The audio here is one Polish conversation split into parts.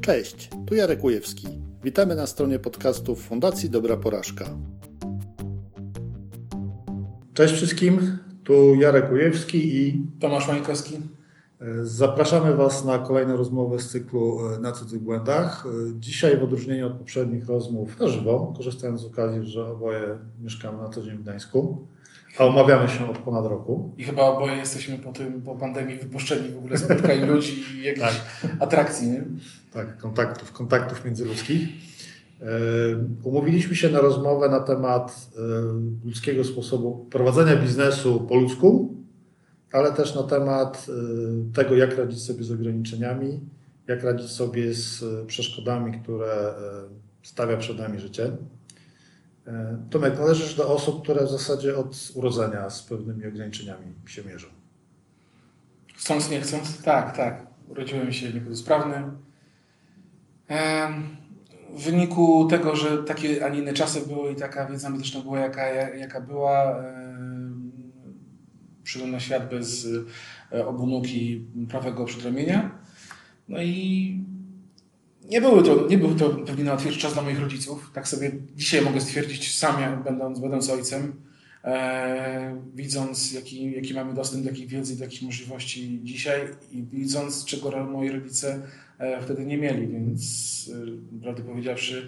Cześć, tu Jarek Ujewski. Witamy na stronie podcastów Fundacji Dobra Porażka. Cześć wszystkim, tu Jarek Ujewski i Tomasz Mańkowski. Zapraszamy Was na kolejne rozmowy z cyklu Na cudzych błędach. Dzisiaj w odróżnieniu od poprzednich rozmów na żywo, korzystając z okazji, że oboje mieszkamy na co dzień w Gdańsku, a omawiamy się od ponad roku. I chyba oboje jesteśmy po tym, po pandemii wypuszczeni w ogóle spotkań ludzi i jakichś tak. atrakcji, nie? Tak, kontaktów, kontaktów międzyludzkich. Umówiliśmy się na rozmowę na temat ludzkiego sposobu prowadzenia biznesu po ludzku, ale też na temat tego, jak radzić sobie z ograniczeniami, jak radzić sobie z przeszkodami, które stawia przed nami życie. Tomek, należysz do osób, które w zasadzie od urodzenia z pewnymi ograniczeniami się mierzą. Chcąc, nie chcąc? Tak, tak. Urodziłem się niepełnosprawny. W wyniku tego, że takie, a nie inne czasy były i taka wiedza medyczna była, jaka, jaka była, przyszedłem na świat bez obu nóg i prawego przedramienia. No i nie, były to, nie był to pewnie najłatwiejszy czas dla moich rodziców. Tak sobie dzisiaj mogę stwierdzić sam, będąc, będąc ojcem, e, widząc jaki, jaki mamy dostęp do jakiej wiedzy, do jakich możliwości dzisiaj i widząc, czego moi rodzice e, wtedy nie mieli, więc e, prawdę powiedziawszy,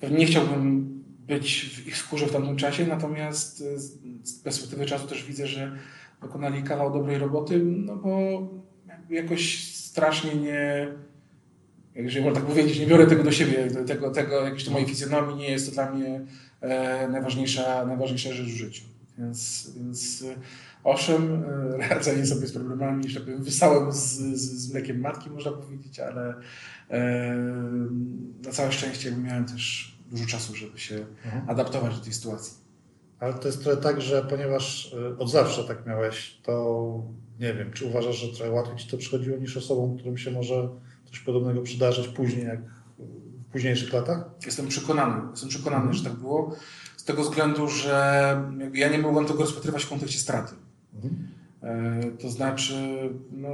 pewnie nie chciałbym być w ich skórze w tamtym czasie, natomiast e, z perspektywy czasu też widzę, że dokonali kawał dobrej roboty, no bo jakoś strasznie nie jeżeli można tak powiedzieć, nie biorę tego do siebie, tego, tego jakiejś mojej fizjonomii, nie jest to dla mnie e, najważniejsza, najważniejsza rzecz w życiu. Więc, więc e, owszem, e, radzenie sobie z problemami, żeby wysałem z, z, z mlekiem matki, można powiedzieć, ale e, na całe szczęście miałem też dużo czasu, żeby się mhm. adaptować do tej sytuacji. Ale to jest trochę tak, że ponieważ e, od zawsze tak miałeś, to nie wiem, czy uważasz, że trochę łatwiej ci to przychodziło niż osobom, którym się może coś podobnego przydarzyć później, jak w późniejszych latach? Jestem przekonany, jestem przekonany, że tak było. Z tego względu, że ja nie mogłem tego rozpatrywać w kontekście straty. Mhm. E, to znaczy, no,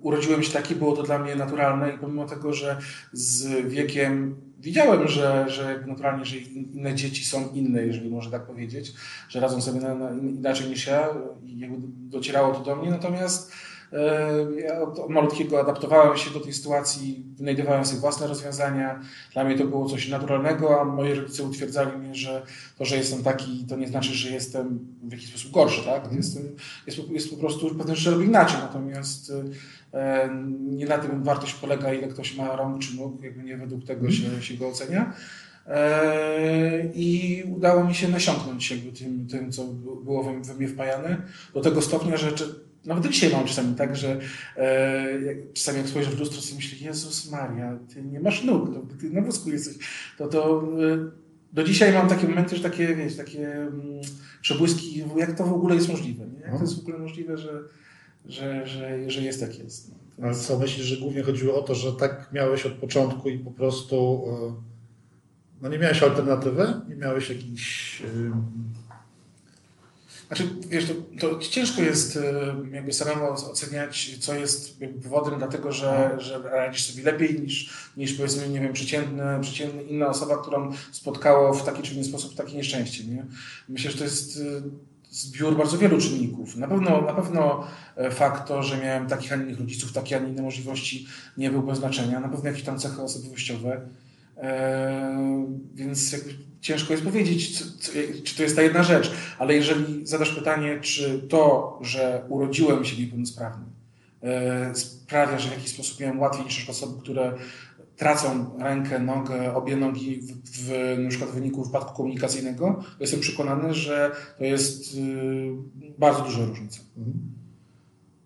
urodziłem się taki, było to dla mnie naturalne i pomimo tego, że z wiekiem widziałem, że, że naturalnie, że inne dzieci są inne, jeżeli można tak powiedzieć, że radzą sobie na, na inaczej niż ja i jakby docierało to do mnie, natomiast ja od malutkiego adaptowałem się do tej sytuacji, wynajdowałem sobie własne rozwiązania. Dla mnie to było coś naturalnego, a moi rodzice utwierdzali mnie, że to, że jestem taki, to nie znaczy, że jestem w jakiś sposób gorszy. Tak? Mhm. Jestem, jest, jest po prostu pewne rzeczy robię inaczej. Natomiast e, nie na tym wartość polega, ile ktoś ma rąk czy nóg, jakby nie według tego mhm. się, się go ocenia. E, I udało mi się nasiąknąć jakby tym, tym co było we mnie wpajane, do tego stopnia, że nawet dzisiaj mam czasami tak, że e, czasami jak spojrzę w lustro, sobie myślę, Jezus Maria, ty nie masz nóg, to, ty na wózku jesteś. To, to e, do dzisiaj mam takie momenty, że takie, wiesz, takie mm, przebłyski, jak to w ogóle jest możliwe, nie? Jak to jest w ogóle możliwe, że, że, że, że jest tak jest. No. Ale co, myślisz, że głównie chodziło o to, że tak miałeś od początku i po prostu e, no nie miałeś alternatywy? Nie miałeś jakichś znaczy, wiesz, to, to ciężko jest e, jakby samemu oceniać, co jest powodem, dlatego że, że radzisz sobie lepiej niż, niż powiedzmy, nie wiem, przeciętny, przeciętny inna osoba, którą spotkało w taki czy inny sposób takie nieszczęście. Nie? Myślę, że to jest e, zbiór bardzo wielu czynników. Na pewno, na pewno e, fakt to, że miałem takich, a innych rodziców, takie, a inne możliwości nie był bez znaczenia. Na pewno jakieś tam cechy osobowościowe. Eee, więc jakby ciężko jest powiedzieć, co, co, czy to jest ta jedna rzecz, ale jeżeli zadasz pytanie, czy to, że urodziłem się niepełnosprawny, e, sprawia, że w jakiś sposób miałem łatwiej niż osoby, które tracą rękę, nogę, obie nogi w, w, na przykład w wyniku wypadku komunikacyjnego, to jestem przekonany, że to jest y, bardzo duża różnica. Mhm.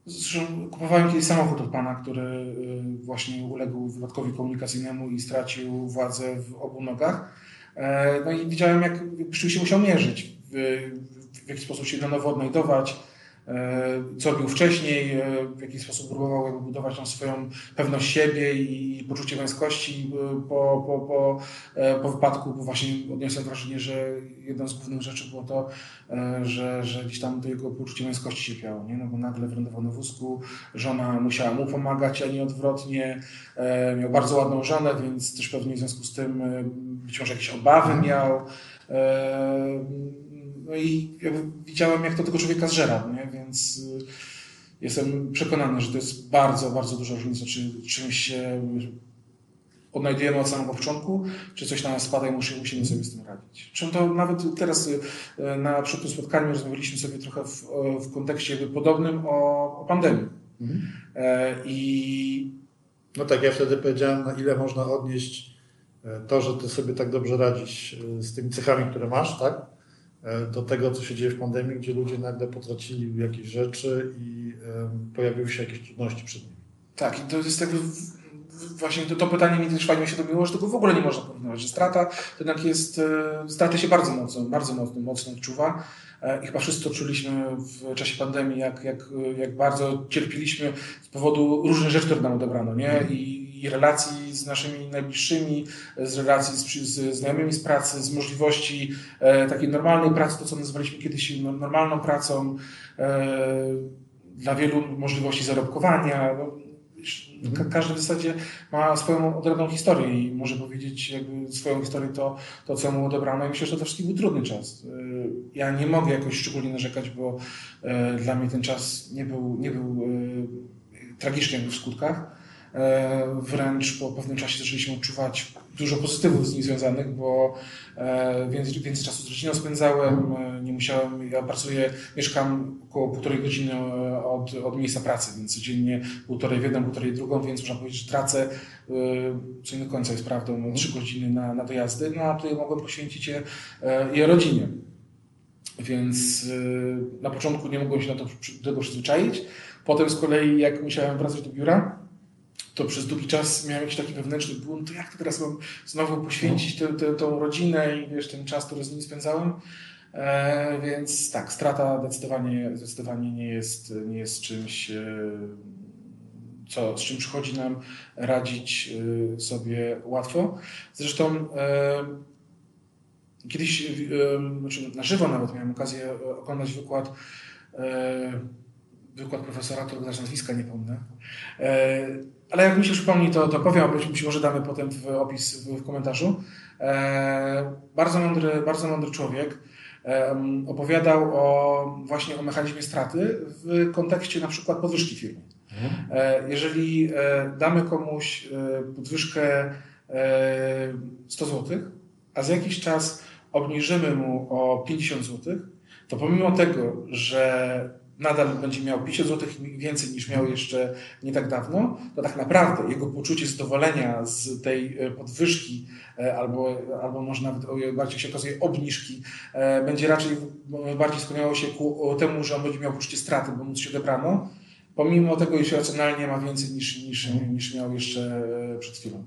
Zresztą kupowałem kiedyś samochód od pana, który y, właśnie uległ wypadkowi komunikacyjnemu i stracił władzę w obu nogach. E, no i widziałem, jak rzeczywiście musiał mierzyć, w, w jaki sposób się na nowo odnajdować, co robił wcześniej, e, w jaki sposób próbował jakby budować tą swoją pewność siebie i poczucie męskości e, po, po, po, po wypadku, bo właśnie odniosłem wrażenie, że jedną z głównych rzeczy było to, że, że gdzieś tam to jego poczucie męskości cierpiało, nie? No bo nagle wylądował na wózku, żona musiała mu pomagać, a nie odwrotnie. Miał bardzo ładną żonę, więc też pewnie w związku z tym być może jakieś obawy miał. No i widziałem, jak to tego człowieka zżera, nie? więc y, jestem przekonany, że to jest bardzo, bardzo duża różnica, czy czymś się odnajdujemy od samego początku, czy coś na nas spada i musimy, sobie z tym radzić. Czym to nawet teraz y, na przykład spotkaniu rozmawialiśmy sobie trochę w, w kontekście podobnym o, o pandemii. Mhm. E, I no tak, ja wtedy powiedziałem, na ile można odnieść e, to, że ty sobie tak dobrze radzisz e, z tymi cechami, które masz, tak? E, do tego, co się dzieje w pandemii, gdzie ludzie nagle potracili jakieś rzeczy i pojawiły się jakieś trudności przed nimi. Tak, i to jest jakby właśnie to, to pytanie mi też fajnie się dobiło, że tego w ogóle nie można porównywać, że strata to jednak jest, e, straty się bardzo mocno, bardzo mocno, mocno odczuwa e, i chyba wszyscy to czuliśmy w czasie pandemii, jak, jak, jak bardzo cierpieliśmy z powodu różnych rzeczy, które nam odebrano, nie? I i relacji z naszymi najbliższymi, z relacji z, z znajomymi z pracy, z możliwości e, takiej normalnej pracy, to co nazywaliśmy kiedyś no, normalną pracą, e, dla wielu możliwości zarobkowania. No, ka każdy w zasadzie ma swoją odrębną historię i może powiedzieć jakby swoją historię to, to co mu odebrano i myślę, że to wszystkim był trudny czas. E, ja nie mogę jakoś szczególnie narzekać, bo dla mnie ten czas nie był, nie był tragiczny w skutkach. E, wręcz po pewnym czasie zaczęliśmy odczuwać dużo pozytywów z nim związanych, bo e, więcej, więcej czasu z rodziną spędzałem, e, nie musiałem, ja pracuję, mieszkam około półtorej godziny od, od miejsca pracy, więc codziennie półtorej w jedną, półtorej w drugą, więc można powiedzieć, że tracę, co nie do końca jest prawdą, no, trzy godziny na, na dojazdy, no a tutaj mogłem poświęcić je, je rodzinie. Więc na początku nie mogłem się na to, do tego przyzwyczaić. Potem z kolei, jak musiałem wracać do biura, to przez długi czas miałem jakiś taki wewnętrzny bunt, to jak to teraz mam znowu poświęcić tę, tę, tą rodzinę i wiesz, ten czas, który z nimi spędzałem. E, więc tak, strata zdecydowanie, zdecydowanie nie, jest, nie jest czymś, e, co, z czym przychodzi nam radzić e, sobie łatwo. Zresztą e, kiedyś, e, znaczy na żywo nawet miałem okazję oglądać wykład wykład profesora, którego nazwiska nie pomnę. E, ale jak mi się przypomni, to, to powiem, być może damy potem w opis w, w komentarzu. E, bardzo mądry, bardzo mądry człowiek e, opowiadał o, właśnie o mechanizmie straty w kontekście na przykład podwyżki firmy. Mhm. Jeżeli damy komuś podwyżkę 100 zł, a za jakiś czas obniżymy mu o 50 zł, to pomimo tego, że nadal będzie miał 50 zł więcej niż miał jeszcze nie tak dawno, to tak naprawdę jego poczucie zadowolenia z tej e, podwyżki e, albo, albo może nawet bardziej się okazuje obniżki e, będzie raczej bardziej skłaniało się ku temu, że on będzie miał poczucie straty, bo mu coś odebrano, pomimo tego, iż racjonalnie ma więcej niż, niż, niż miał jeszcze przed chwilą.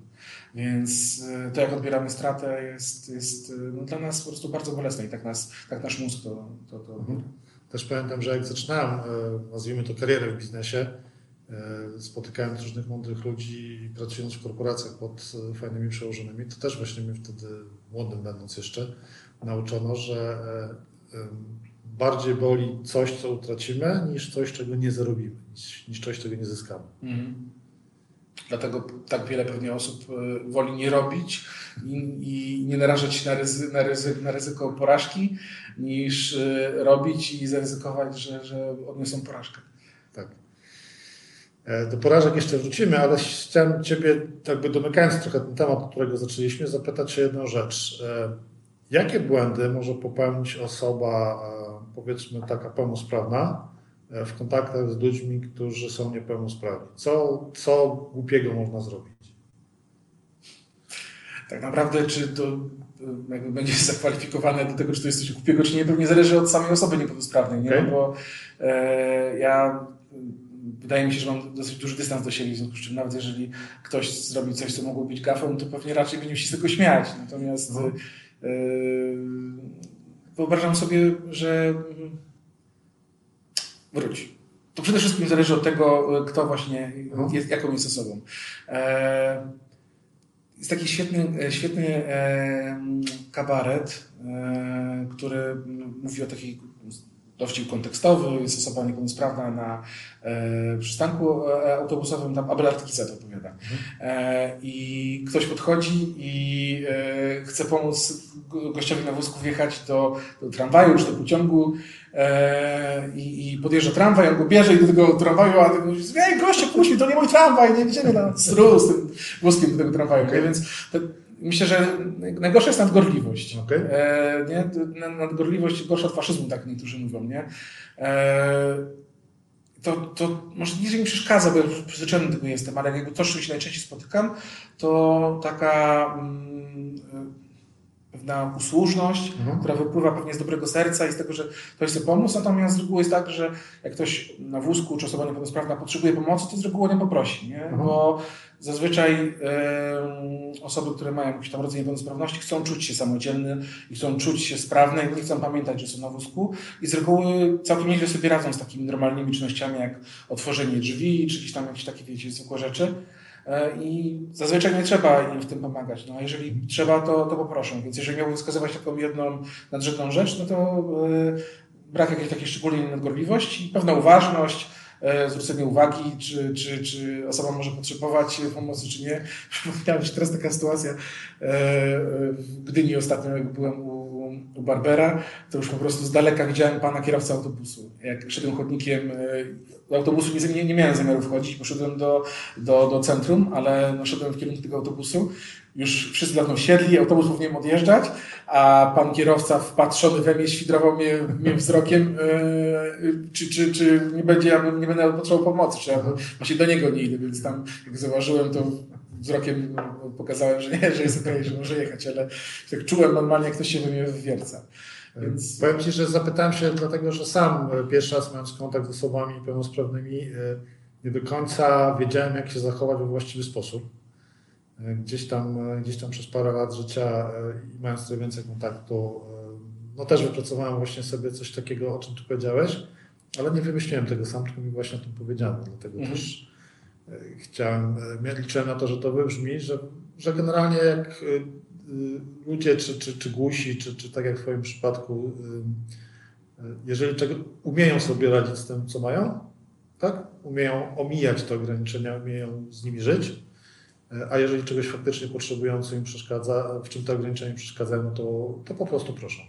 Więc to, jak odbieramy stratę, jest, jest no, dla nas po prostu bardzo bolesne i tak, nas, tak nasz mózg to, to, to. Też pamiętam, że jak zaczynałem, e, nazwijmy to karierę w biznesie, e, spotykając różnych mądrych ludzi i pracując w korporacjach pod e, fajnymi przełożonymi, to też właśnie mnie wtedy, młodym będąc jeszcze, nauczono, że bardziej boli coś, co utracimy, niż coś, czego nie zarobimy, niż, coś, czego nie zyskamy. Mhm. Dlatego tak wiele pewnie osób woli nie robić i, nie narażać się na, ryzy, na, ryzy, na ryzyko porażki, niż y, robić i zaryzykować, że, że odniosą porażkę. Tak. E, do porażek jeszcze wrócimy, ale chciałem Ciebie, jakby domykając trochę ten temat, od którego zaczęliśmy, zapytać się jedną rzecz. E, jakie błędy może popełnić osoba, e, powiedzmy taka pełnosprawna, w kontaktach z ludźmi, którzy są niepełnosprawni? Co, co głupiego można zrobić? Tak naprawdę, czy to jakby będzie zakwalifikowane do tego, czy to jest coś głupiego, czy nie, pewnie zależy od samej osoby niepełnosprawnej, nie? Okay. No bo e, ja wydaje mi się, że mam dosyć duży dystans do siebie, w związku z czym nawet jeżeli ktoś zrobi coś, co mogło być gafą, to pewnie raczej będzie się z tego śmiać. Natomiast no. e, wyobrażam sobie, że wróć. To przede wszystkim zależy od tego, kto właśnie Mhm. jest, jaką jest osobą. E, jest taki świetny, świetny e, kabaret, e, który mówi o takiej dowcip kontekstowy, jest osoba niepełnosprawna na e, przystanku e, autobusowym, tam Abelard Kiza to opowiada. E, I ktoś podchodzi i e, chce pomóc go- gościowi na wózku wjechać do, do tramwaju czy do pociągu e, i, i podjeżdża tramwaj, go bierze i do tego tramwaju, a ten mówi, ej goście, puść mi, to nie mój tramwaj, nie idziemy na sru z tym wózkiem do tego tramwaju. nie? Więc to, myślę, że najgorsza jest nadgorliwość. Okej. E, nie? Nad- Nadgorliwość gorsza od faszyzmu, tak niektórzy mówią, nie? E, to, to może nie, że mi przeszkadza, bo ja przyzwyczajony do tego jestem, ale jakby to, z czym się najczęściej spotykam, to taka mm, e, pewna usłużność, Mhm. która wypływa pewnie z dobrego serca i z tego, że ktoś chce pomóc, natomiast z reguły jest tak, że jak ktoś na wózku czy osoba niepełnosprawna potrzebuje pomocy, to z reguły nie poprosi, nie? Mhm. bo zazwyczaj em, osoby, które mają jakiś tam rodzaj niepełnosprawności chcą czuć się samodzielne i chcą czuć się sprawne i nie chcą pamiętać, że są na wózku i z reguły całkiem nieźle sobie radzą z takimi normalnymi czynnościami jak otworzenie drzwi czy jakieś tam jakieś takie, wiecie, zwykłe rzeczy. E, I zazwyczaj nie trzeba im w tym pomagać. No, jeżeli trzeba, to, to poproszę. Więc jeżeli miałbym wskazywać taką jedną nadrzędną rzecz, no to e, brak jakiejś takiej szczególnej nadgorliwości, pewna uważność, e, zwrócenie uwagi, czy, czy, czy osoba może potrzebować pomocy, czy nie. Przypomniałem się teraz taka sytuacja e, e, w Gdyni ostatnio, jak byłem u, u Barbera, to już po prostu z daleka widziałem pana kierowcę autobusu. Jak szedłem chodnikiem e, do autobusu, nie, nie, miałem zamiaru wchodzić, poszedłem do, do, do centrum, ale no, szedłem w kierunku tego autobusu. Już wszyscy dawno siedli, autobus powinien odjeżdżać, a pan kierowca wpatrzony we mnie świdrował mnie, mnie wzrokiem, yy, czy, czy, czy nie będzie, ja nie będę potrzebował pomocy, czy ja właśnie do niego nie idę, więc tam jak zauważyłem, to wzrokiem pokazałem, że nie, że jest okej, że może jechać, ale tak czułem normalnie, jak ktoś się we mnie wwierca. Więc Powiem Ci, że zapytałem się dlatego, że sam e, pierwszy raz mając kontakt z osobami pełnosprawnymi, e, nie do końca wiedziałem, jak się zachować we właściwy sposób. E, Gdzieś tam, e, gdzieś tam przez parę lat życia e, i mając trochę więcej kontaktu, e, no też wypracowałem właśnie sobie coś takiego, o czym Tu powiedziałeś, ale nie wymyśliłem tego sam, tylko mi właśnie o tym powiedziano. Dlatego Mhm. też e, chciałem, liczyłem na to, że to wybrzmi, że, że generalnie jak e, y, ludzie, czy, czy, czy głusi, czy, czy tak jak w Twoim przypadku, y, y, jeżeli czego, umieją sobie radzić z tym, co mają, tak? Umieją omijać te ograniczenia, umieją z nimi żyć, y, a jeżeli czegoś faktycznie potrzebują, co im przeszkadza, w czym te ograniczenia im przeszkadzają, no to, to po prostu proszą.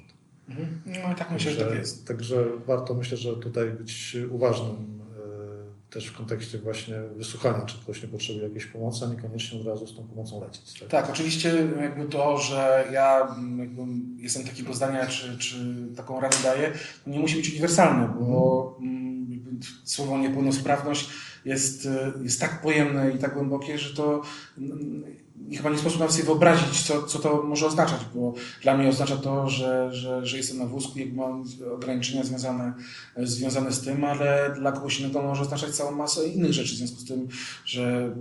mhm. no i tak myślę, że tak Także- jest. Także warto myślę, że tutaj być uważnym y, też w kontekście właśnie wysłuchania, czy ktoś nie potrzebuje jakiejś pomocy, a niekoniecznie od razu z tą pomocą lecieć. Tak? Tak, oczywiście jakby to, że ja mm, jakby jestem takiego zdania, czy, czy taką radę daję, nie musi być uniwersalne, bo mm, jakby słowo niepełnosprawność jest, y, jest tak pojemne i tak głębokie, że to mm, i chyba nie sposób nawet sobie wyobrazić, co, co to może oznaczać, bo dla mnie oznacza to, że, że, że jestem na wózku i mam ograniczenia związane, związane z tym, ale dla kogoś innego może oznaczać całą masę innych rzeczy, w związku z tym, że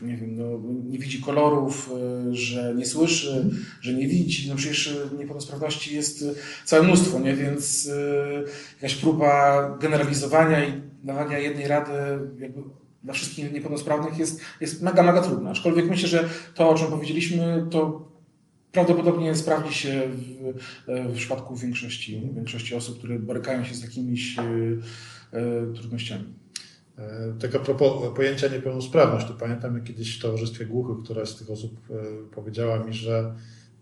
nie wiem, no, nie widzi kolorów, y, że nie słyszy, że nie widzi. No przecież y, niepełnosprawności jest y, całe mnóstwo, nie? Więc jakaś próba generalizowania i dawania jednej rady jakby dla wszystkich niepełnosprawnych jest, jest mega, mega trudna. Aczkolwiek myślę, że to, o czym powiedzieliśmy, to prawdopodobnie sprawdzi się w, w przypadku większości, większości osób, które borykają się z jakimiś y, y, trudnościami. E, Tak a propos pojęcia niepełnosprawność, to pamiętam jak kiedyś w Towarzystwie Głuchych któraś z tych osób e, powiedziała mi, że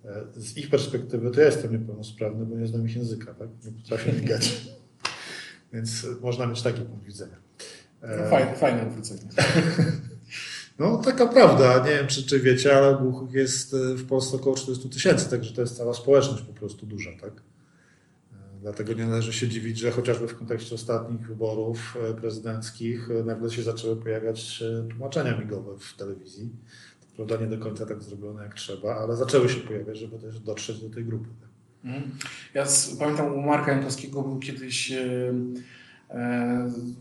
e, z ich perspektywy to ja jestem niepełnosprawny, bo nie znam ich języka, tak? Nie potrafię migać. Więc można mieć taki punkt widzenia. No, fajne, fajne odwrócenie. No, taka prawda. Nie wiem, czy, czy wiecie, ale głuchych jest e, w Polsce około 40 tysięcy, także to jest cała społeczność po prostu duża, tak? E, Dlatego nie należy się dziwić, że chociażby w kontekście ostatnich wyborów e, prezydenckich nagle się zaczęły pojawiać tłumaczenia migowe w telewizji. To prawda nie do końca tak zrobione jak trzeba, ale zaczęły się pojawiać, żeby też dotrzeć do tej grupy. tak? Mhm. Ja z, pamiętam u Marka Jankowskiego był kiedyś e,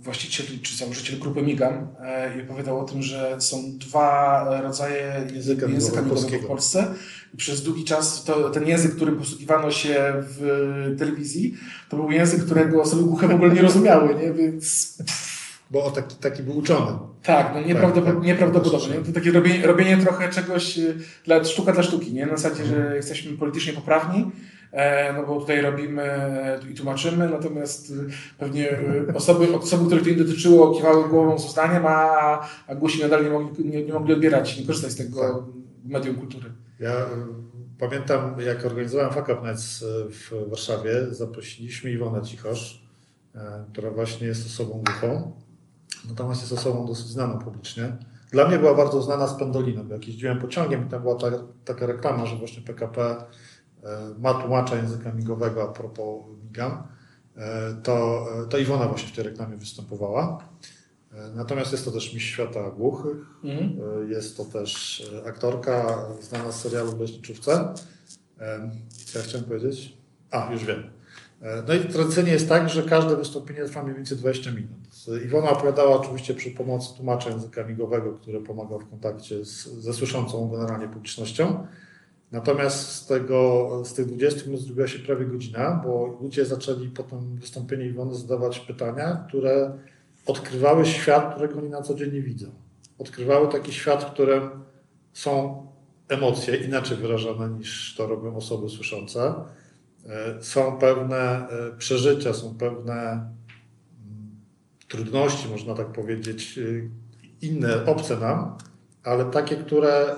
właściciel czy założyciel grupy Migam e, i opowiadał o tym, że są dwa rodzaje języka, języka migowego w Polsce. I przez długi czas to, ten język, którym posługiwano się w telewizji, to był język, którego osoby głuche w ogóle nie rozumiały, nie? więc... Bo taki, taki był uczony. Tak, no nieprawdopodobnie. Tak, tak. nieprawdopodobnie. To takie robienie, robienie trochę czegoś dla sztuka dla sztuki, nie? Na zasadzie, że mhm. jesteśmy politycznie poprawni, E, no bo tutaj robimy i tłumaczymy, natomiast y, pewnie y, osoby, osoby które to nie dotyczyło, kiwały głową z uznaniem, a, a głusi nadal nie mogli, nie, nie mogli odbierać, nie korzystać z tego tak. medium kultury. Ja y, pamiętam, jak organizowałem Fuck w Warszawie, zaprosiliśmy Iwonę Cichosz, która właśnie jest osobą głuchą, natomiast jest osobą dosyć znaną publicznie. Dla mnie była bardzo znana z Pendolino, bo jak jeździłem pociągiem i tam była ta, taka reklama, że właśnie PKP E, ma tłumacza języka migowego a propos migam, e, to, e, to Iwona właśnie w tej reklamie występowała. Natomiast jest to też mistrz świata głuchych, mhm. jest to też aktorka znana z serialu w Leśniczówce. Co ja chciałem powiedzieć? A, już wiem. No i tradycyjnie jest tak, że każde wystąpienie trwa mniej więcej 20 minut. Iwona opowiadała oczywiście przy pomocy tłumacza języka migowego, który pomagał w kontakcie z, ze słyszącą generalnie publicznością. Natomiast z, tego, z tych 20 minut zrobiła się prawie godzina, bo ludzie zaczęli po tym wystąpieniu Iwony zadawać pytania, które odkrywały świat, którego oni na co dzień nie widzą. Odkrywały taki świat, w którym są emocje inaczej wyrażane niż to robią osoby słyszące. E, są pewne e, przeżycia, są pewne mm, trudności, można tak powiedzieć, e, inne, obce nam, ale takie, które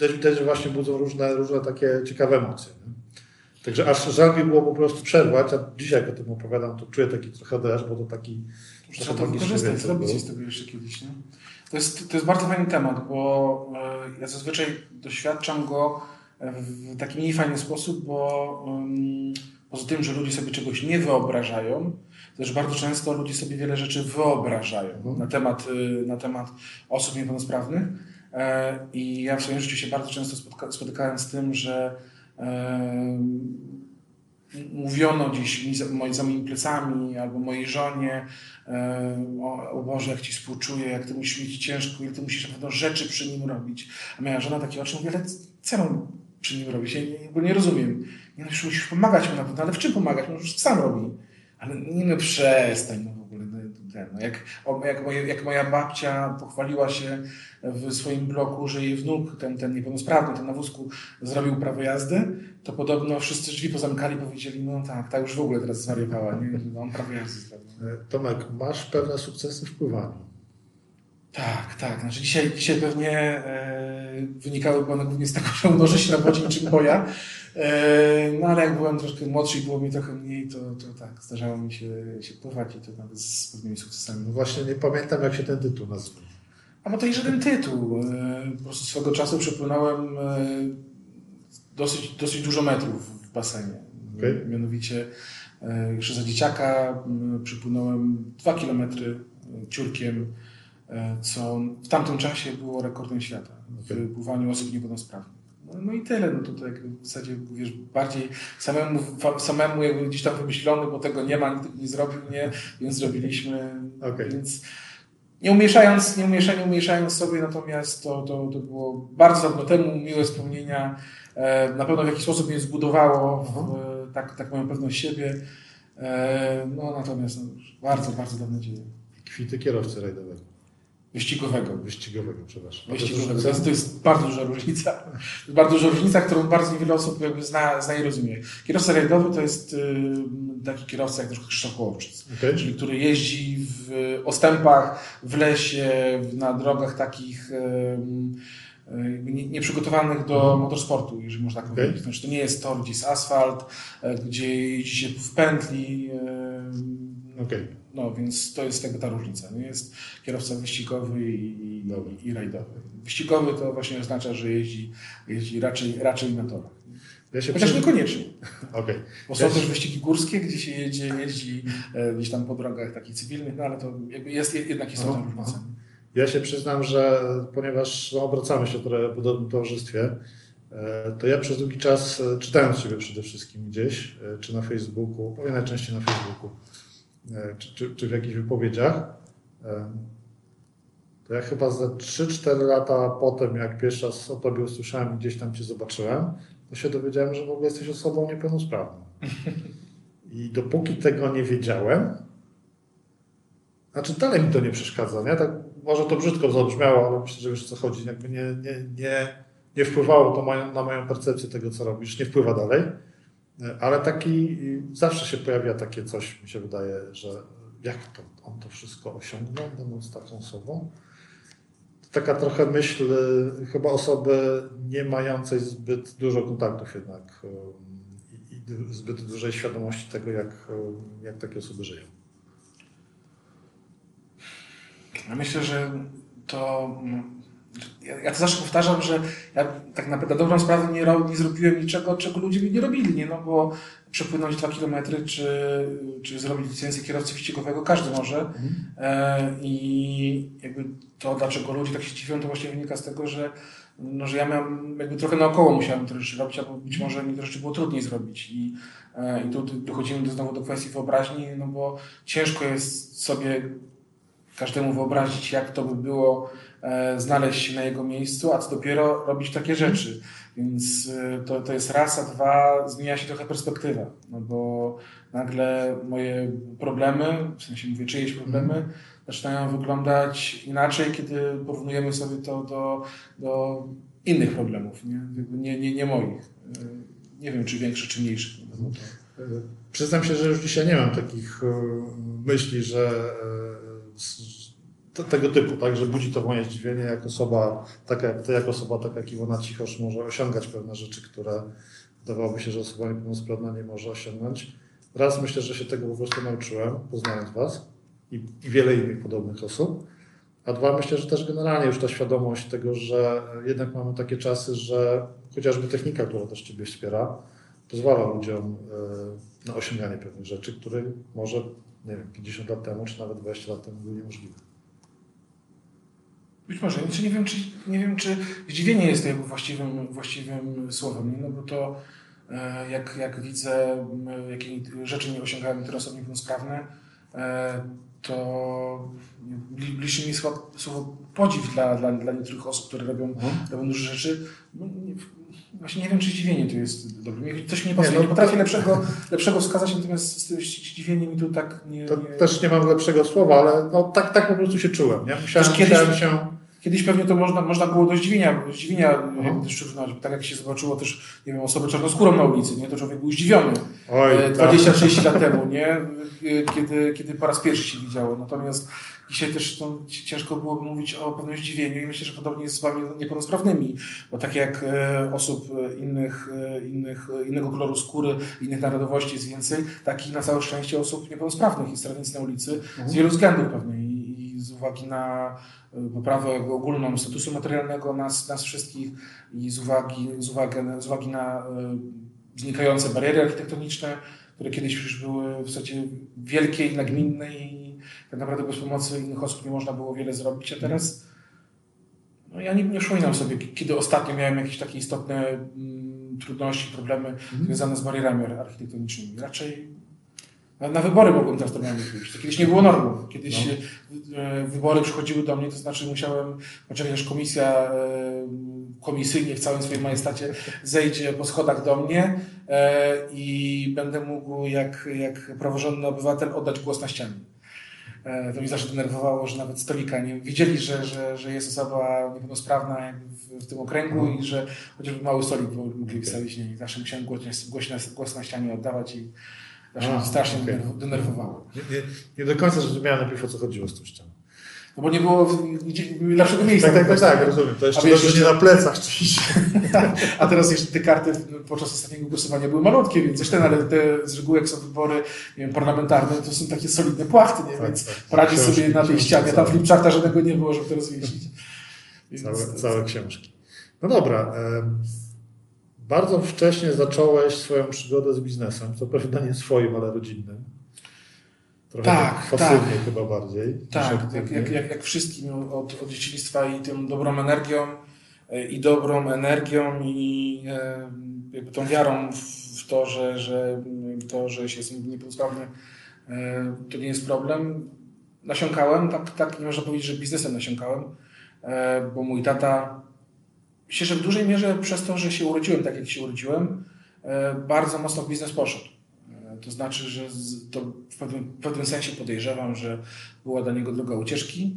y, też że właśnie budzą różne, różne takie ciekawe emocje. Nie? Także aż żal mi było po prostu przerwać, a dzisiaj jak o tym opowiadam, to czuję taki trochę deszcz, bo to taki... Trzeba to wykorzystać, zrobić z tego jeszcze kiedyś. Nie? To, jest, to jest bardzo fajny temat, bo e, ja zazwyczaj doświadczam go w taki mniej fajny sposób, bo um, poza tym, że ludzie sobie czegoś nie wyobrażają, też bardzo często ludzie sobie wiele rzeczy wyobrażają mhm. na, temat, y, na temat osób niepełnosprawnych. E, I ja w swoim życiu się bardzo często spotyka, spotykałem z tym, że mówiono gdzieś za moimi plecami albo mojej żonie e, o, o Boże, jak Ci współczuję, jak Ty musisz mieć ciężko, ile Ty musisz na pewno rzeczy przy nim robić. A moja żona takie oczy mówi, ale co mam przy nim robić? Ja nie, nie rozumiem. Nie, no, musisz pomagać mu na pewno, ale w czym pomagać? No już sam robi. Ale nie no przestań, no ogóle. No, jak, jak, moje, jak moja babcia pochwaliła się w swoim bloku, że jej wnuk, ten, ten niepełnosprawny, ten na wózku, zrobił prawo jazdy, to podobno wszyscy drzwi pozamkali i powiedzieli, no tak, tak już w ogóle teraz zwariowała, nie? No, on prawo jazdy zrobił. E, Tomek, masz pewne sukcesy w pływaniu. Tak, tak. Znaczy dzisiaj, dzisiaj pewnie e, wynikałyby one głównie z tego, że unoszę się na wodzie niczym boja. E, no ale jak byłem troszkę młodszy i było mi trochę mniej, to, to tak, zdarzało mi się, się pływać i to nawet z pewnymi sukcesami. No właśnie nie pamiętam, jak się ten tytuł nazywa. A bo to nie żaden tytuł. E, po prostu swego czasu przepłynąłem e, dosyć, dosyć dużo metrów w basenie. Okay. Mianowicie jeszcze za dzieciaka przepłynąłem dwa kilometry ciurkiem, co w tamtym czasie było rekordem świata okay. w pływaniu osób niepełnosprawnych. No, i tyle, no to tak w zasadzie wiesz, bardziej samemu, samemu jakby gdzieś tam wymyślony, bo tego nie ma, nikt nie zrobił, nie, więc zrobiliśmy, okay. więc nie umieszając, nie, umiesza, nie umieszając sobie, natomiast to, to, to było bardzo dawno temu, miłe wspomnienia, e, na pewno w jakiś sposób mnie zbudowało, w, mhm. tak, tak moją pewność siebie, e, no natomiast no, bardzo, bardzo dawno dzieje. Kwity kierowcy rajdowego. Wyścigowego. Wyścigowego, przepraszam. Wyścigowego. To, to jest bardzo duża różnica. To jest bardzo duża różnica, którą bardzo niewiele osób jakby zna, zna i rozumie. Kierowca rajdowy to jest taki kierowca jak na Krzysztof Hołowczyc, okay. czyli który jeździ w ostępach, w lesie, na drogach takich y, nieprzygotowanych do mhm. motorsportu, jeżeli można tak okay. powiedzieć. Znaczy, to nie jest tor, gdzie jest asfalt, e, gdzie jeździ się w pętli. Okay. No więc to jest jakby ta różnica. Nie? Jest kierowca wyścigowy i, i, i rajdowy. Wyścigowy to właśnie oznacza, że jeździ, jeździ raczej, raczej na torach. Ja się Chociaż przy... niekoniecznie. Okay. Bo są ja też się... wyścigi górskie, gdzie się jeździ e, gdzieś tam po drogach takich cywilnych, no ale to jest jednak istotna różnica. Ja się przyznam, że ponieważ no, obracamy się w podobnym towarzystwie, e, to ja przez długi czas, e, czytając Ciebie przede wszystkim gdzieś, czy na Facebooku, powiem najczęściej na Facebooku, e, czy, czy, czy w jakichś wypowiedziach. E, to ja chyba za 3-4 lata potem, jak pierwszy raz o tobie usłyszałem i gdzieś tam cię zobaczyłem, to się dowiedziałem, że w ogóle jesteś osobą niepełnosprawną. I dopóki tego nie wiedziałem, znaczy dalej mi to nie przeszkadza, nie? Tak, może to brzydko zabrzmiało, ale myślę, że wiesz o co chodzi. Jakby nie, nie, nie, nie wpływało to na moją percepcję tego, co robisz, nie wpływa dalej. Ale taki, zawsze się pojawia takie coś, mi się wydaje, że jak to, on to wszystko osiągnął, będąc taką osobą. To taka trochę myśl chyba osoby nie mającej zbyt dużo kontaktów jednak i, i zbyt dużej świadomości tego, jak, jak takie osoby żyją. Myślę, że to. Ja, ja to zawsze powtarzam, że ja tak naprawdę na dobrą sprawę nie, nie zrobiłem niczego, czego ludzie by nie robili, nie? No bo przepłynąć dwa kilometry, czy, czy zrobić licencję kierowcy wyścigowego, każdy może. Mhm. E, I jakby to, dlaczego ludzie tak się dziwią, to właśnie wynika z tego, że, no, że ja miałem, jakby trochę naokoło musiałem te rzeczy robić, albo być może mi te rzeczy było trudniej zrobić. I, e, i tu dochodzimy do, znowu do kwestii wyobraźni, no bo ciężko jest sobie każdemu wyobrazić, jak to by było znaleźć się na jego miejscu, a co dopiero robić takie rzeczy. Więc e, to, to jest raz, a dwa, zmienia się trochę perspektywa, no bo nagle moje problemy, w sensie mówię czyjeś problemy, zaczynają wyglądać inaczej, kiedy porównujemy sobie to do, do innych problemów, nie, nie, nie, nie moich. E, nie wiem, czy większych, czy mniejszych. Przyznam się, że już dzisiaj nie mam takich myśli, że tego typu, tak, że budzi to moje zdziwienie, jak osoba, taka jak jak osoba taka jak Iwona Cichosz może osiągać pewne rzeczy, które wydawałoby się, że osoba niepełnosprawna nie może osiągnąć. Raz myślę, że się tego po prostu nauczyłem, poznając was i, i wiele innych podobnych osób. A dwa, myślę, że też generalnie już ta świadomość tego, że jednak mamy takie czasy, że chociażby technika, która też Ciebie wspiera, pozwala ludziom e, na osiąganie pewnych rzeczy, które może, nie wiem, 50 lat temu, czy nawet 20 lat temu były niemożliwe. Być może. Znaczy nie, wiem, czy, nie wiem, czy zdziwienie jest jakby właściwym, właściwym słowem, no bo to e, jak, jak widzę, jakie rzeczy nie osiągają osoby niepełnosprawne, e, to bliższy mi słowo, słowo podziw dla, dla, dla niektórych osób, które robią, mhm. robią duże rzeczy. No, nie, właśnie nie wiem, czy zdziwienie to jest dobre. Coś mi nie pasuje. Nie, no, nie potrafię lepszego, lepszego wskazać, natomiast z tym zdziwieniem mi tu tak nie, to nie... Też nie mam lepszego słowa, ale no, tak, tak po prostu się czułem. Nie? Musiałem, kiedyś, musiałem się Kiedyś pewnie to można, można było do zdziwienia, zdziwienia mhm. też przyznać, tak jak się zobaczyło też, nie wiem, osobę czarnoskórą na ulicy, nie? To człowiek był zdziwiony. Oj, 20-30 tak. lat temu, nie? Kiedy, kiedy po raz pierwszy się widziało. Natomiast dzisiaj też to ciężko byłoby mówić o pewnym zdziwieniu i myślę, że podobnie jest z wami niepełnosprawnymi, bo tak jak e, osób innych, e, innych, innego koloru skóry, innych narodowości jest więcej, tak i na całe szczęście osób niepełnosprawnych jest tradycji na ulicy mhm. z wielu względów pewnie uwagi na poprawę ogólną statusu materialnego nas, nas wszystkich i z uwagi, z uwagi, z uwagi na e, znikające bariery architektoniczne, które kiedyś już były w zasadzie wielkie i nagminne i tak naprawdę bez pomocy innych osób nie można było wiele zrobić, a teraz no ja nie, nie przypominam sobie, kiedy ostatnio miałem jakieś takie istotne mm, trudności, problemy mm. związane z barierami architektonicznymi. Raczej na, na wybory mogłem teraz normalnie pójść. Kiedyś nie było normą. Kiedyś no. E, wybory przychodziły do mnie, to znaczy musiałem poczekać, aż komisja e, komisyjnie w całym swoim majestacie zejdzie po schodach do mnie e, i będę mógł jak, jak praworządny obywatel oddać głos na ścianie. To mnie zawsze denerwowało, że nawet stolika nie widzieli, że, że, że jest osoba niepełnosprawna w, w tym okręgu i że chociażby mały stolik mogli wystawić nie. Zawsze musiałem głos, głos, głos na ścianie oddawać i Strasznie, strasznie okay. denerwowało. Nie, nie, nie, do końca zrozumiałem najpierw o co chodziło z tą ścianą. No bo nie było lepszego miejsca. Tak, tak, tak, tak, rozumiem. To jeszcze, jeszcze nie na plecach oczywiście. A teraz jeszcze te karty podczas ostatniego głosowania były malutkie, więc jeszcze ale te z reguły jak są wybory nie wiem, parlamentarne, to są takie solidne płachty, nie? Tak, więc tak, poradzić sobie na tej ścianie. Tam flipcharta żadnego nie było, żeby to rozwieścić. Całe, całe książki. No dobra. Bardzo wcześnie zacząłeś swoją przygodę z biznesem, co prawda nie swoim, ale rodzinnym. Trochę tak, pasywnie tak. chyba bardziej. Tak, jak, jak, jak, jak wszystkim od, od dzieciństwa i tym dobrą energią e, i dobrą energią i e, jakby tą wiarą w to, że, że to, że się jest niepełnosprawny E, to nie jest problem. Nasiąkałem, tak, tak nie można powiedzieć, że biznesem nasiąkałem, e, bo mój tata, myślę, że w dużej mierze przez to, że się urodziłem tak, jak się urodziłem, e, bardzo mocno w biznes poszedł. To znaczy, że to w pewnym, w pewnym sensie podejrzewam, że była dla niego droga ucieczki.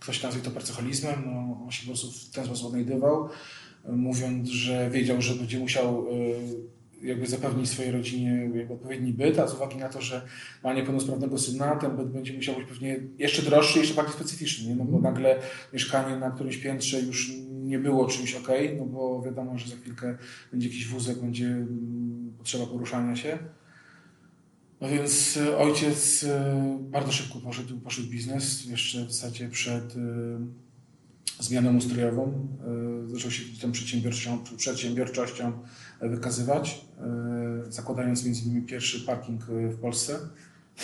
Ktoś nazwie to pracoholizmem, no, on się po prostu w ten sposób odnajdywał, mówiąc, że wiedział, że będzie musiał jakby zapewnić swojej rodzinie odpowiedni byt, a z uwagi na to, że ma niepełnosprawnego syna, ten byt będzie musiał być pewnie jeszcze droższy, jeszcze bardziej specyficzny, nie? no bo mhm. nagle mieszkanie na którymś piętrze już nie było czymś ok, no bo wiadomo, że za chwilkę będzie jakiś wózek, będzie mm, potrzeba poruszania się. No więc e, ojciec e, bardzo szybko poszedł, poszedł biznes, jeszcze w zasadzie przed e, zmianą ustrojową. Zaczął się tą przedsiębiorczością, przedsiębiorczością wykazywać, zakładając między innymi pierwszy parking w Polsce.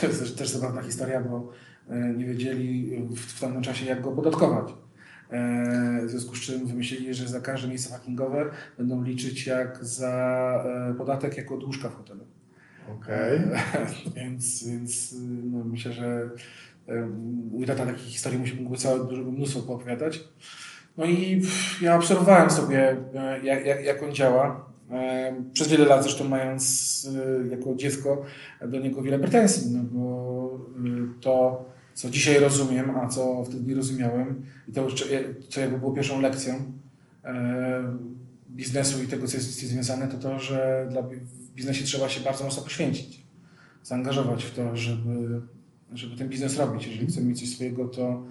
To jest też, zabawna historia, bo nie wiedzieli w, w tamtym czasie, jak go podatkować. W związku z czym wymyślili, że za każde miejsce parkingowe będą liczyć jak za podatek jako od łóżka w hotelu. Okej. Okay. więc więc no, myślę, że mój tata takich historii mógłby całe dużo mnóstwo poopowiadać. No i ja obserwowałem sobie, jak, jak, jak on działa. Przez wiele lat zresztą mając e, jako dziecko do niego wiele pretensji, no bo e, to, co dzisiaj rozumiem, a co wtedy nie rozumiałem i to, co jakby było pierwszą lekcją e, biznesu i tego, co jest z tym związane, to to, że dla, w biznesie trzeba się bardzo mocno poświęcić, zaangażować w to, żeby, żeby ten biznes robić. Jeżeli chcemy mieć coś swojego, to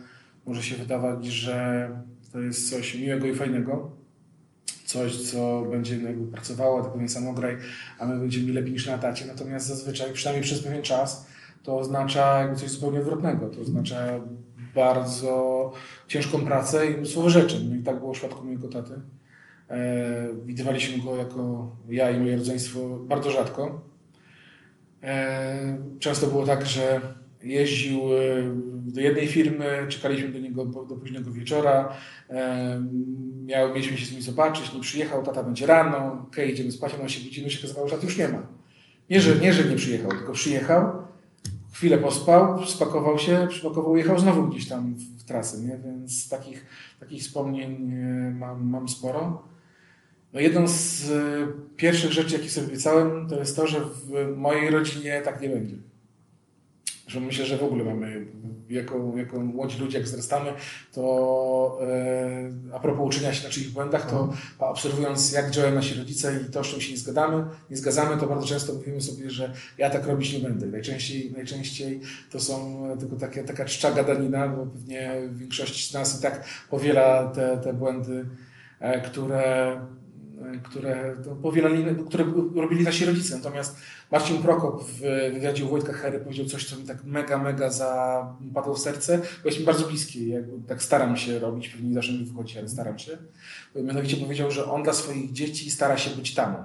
może się wydawać, że to jest coś miłego i fajnego, coś, co będzie jakby pracowało, to pewien samograj, a my będziemy lepiej niż na etacie. Natomiast zazwyczaj, przynajmniej przez pewien czas, to oznacza jakby coś zupełnie odwrotnego. To oznacza bardzo ciężką pracę i mnóstwo rzeczy. No i tak było w przypadku mojego taty. E, widywaliśmy go jako ja i moje rodzeństwo bardzo rzadko. E, często było tak, że jeździł e, do jednej firmy, czekaliśmy do niego do późnego wieczora, miał, mieliśmy się z nim zobaczyć, nie przyjechał, tata będzie rano, okej, okay, idziemy spać, on się budzimy, się okazało, że już nie ma. Nie że, nie, że nie przyjechał, tylko przyjechał, chwilę pospał, spakował się, przypakował, jechał znowu gdzieś tam w, w trasę, nie? więc takich, takich wspomnień e, mam, mam sporo. No jedną z e, pierwszych rzeczy, jakie sobie obiecałem, to jest to, że w mojej rodzinie tak nie będzie że myślę, że w ogóle mamy, jako, jako młodzi ludzie, jak wzrastamy, to e, a propos uczenia się na czyichś błędach, to obserwując, jak działają nasi rodzice i to, z czym się nie zgadzamy, nie zgadzamy, to bardzo często mówimy sobie, że ja tak robić nie będę. Najczęściej, najczęściej to są tylko takie, taka czcza gadanina, bo pewnie większość z nas i tak powiela te, te błędy, e, które które no, powielali, które robili nasi rodzice. Natomiast Marcin Prokop w wywiadzie u Wojtka Hery powiedział coś, co mi tak mega, mega zapadło w serce, bo jest mi bardzo bliski. Jakby tak staram się robić, pewnie zawsze mi wychodzi, ale staram się. Mianowicie powiedział, że on dla swoich dzieci stara się być tamą.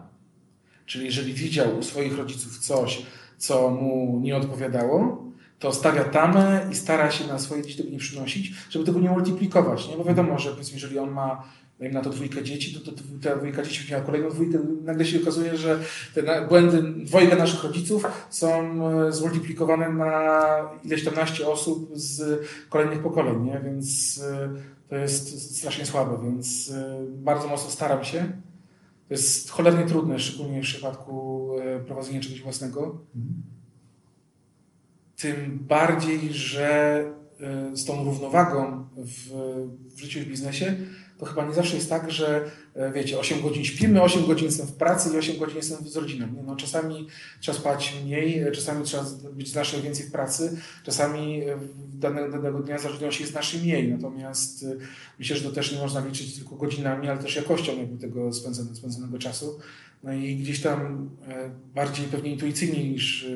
Czyli jeżeli widział u swoich rodziców coś, co mu nie odpowiadało, to stawia tamę i stara się na swoje dzieci tego nie przynosić, żeby tego nie multiplikować. Nie? Bo wiadomo, że powiedzmy, jeżeli on ma dajmy na to dwójkę dzieci, to, to, ta dwójka dzieci miała kolejną dwójkę, nagle się okazuje, że te błędy dwojga naszych rodziców są e, zmultiplikowane na ileś tam naście osób z kolejnych pokoleń, nie? więc e, to jest strasznie słabe, więc e, bardzo mocno staram się. To jest cholernie trudne, szczególnie w przypadku prowadzenia czegoś własnego. Tym bardziej, że z tą równowagą w, w życiu i w biznesie to chyba nie zawsze jest tak, że e, wiecie, 8 godzin śpimy, 8 godzin jestem w pracy i 8 godzin jestem z rodziną. No, czasami trzeba spać mniej, e, czasami trzeba być znacznie więcej w pracy, czasami e, danego, danego dnia z rodziną się jest znacznie mniej. Natomiast myślę, że to też nie można liczyć tylko godzinami, ale też jakością jakby tego spędzonego, spędzonego czasu. No i gdzieś tam bardziej pewnie intuicyjnie niż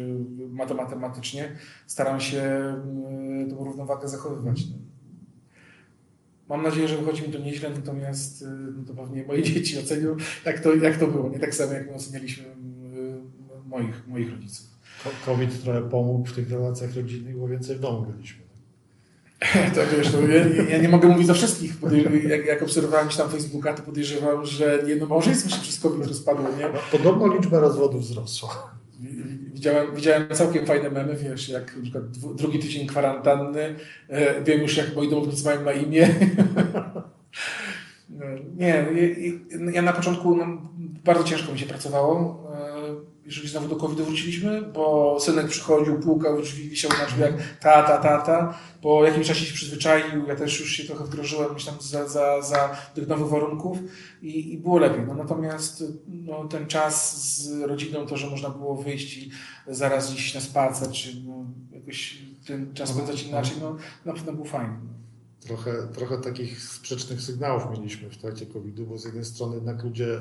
matematycznie staram się tą równowagę zachowywać. No. Mam nadzieję, że wychodzi mi to nieźle, natomiast y, no to pewnie moje dzieci ocenią, jak to, jak to było. Nie tak samo, jak my ocenialiśmy y, moich, moich rodziców. COVID trochę pomógł w tych relacjach rodzinnych, bo więcej w domu byliśmy. To wiesz, to ja, ja, nie mogę mówić za wszystkich. Jak, jak obserwowałem tam Facebooka, to podejrzewam, że jedno małżeństwo się przez COVID rozpadło. Nie? Podobno liczba rozwodów wzrosła. Widziałem, widziałem całkiem fajne memy, wiesz, jak na przykład drugi tydzień kwarantanny, e, wiem już jak moi domownicy mają na imię. No, nie, ja na początku no, bardzo ciężko mi się pracowało, e, jeżeli znowu do COVID wróciliśmy, bo synek przychodził, płukał drzwi, wisiał na drzwiach, tata, tata. Po jakimś czasie się przyzwyczaił, ja też już się trochę wdrożyłem myślę, za, za, za tych nowych warunków i, i było lepiej. No, natomiast no, ten czas z rodziną, to, że można było wyjść i zaraz iść na spacer, czy no, jakoś ten czas spędzać inaczej, no na pewno był fajny. Trochę, trochę takich sprzecznych sygnałów mieliśmy w trakcie COVID-u, bo z jednej strony jednak ludzie e,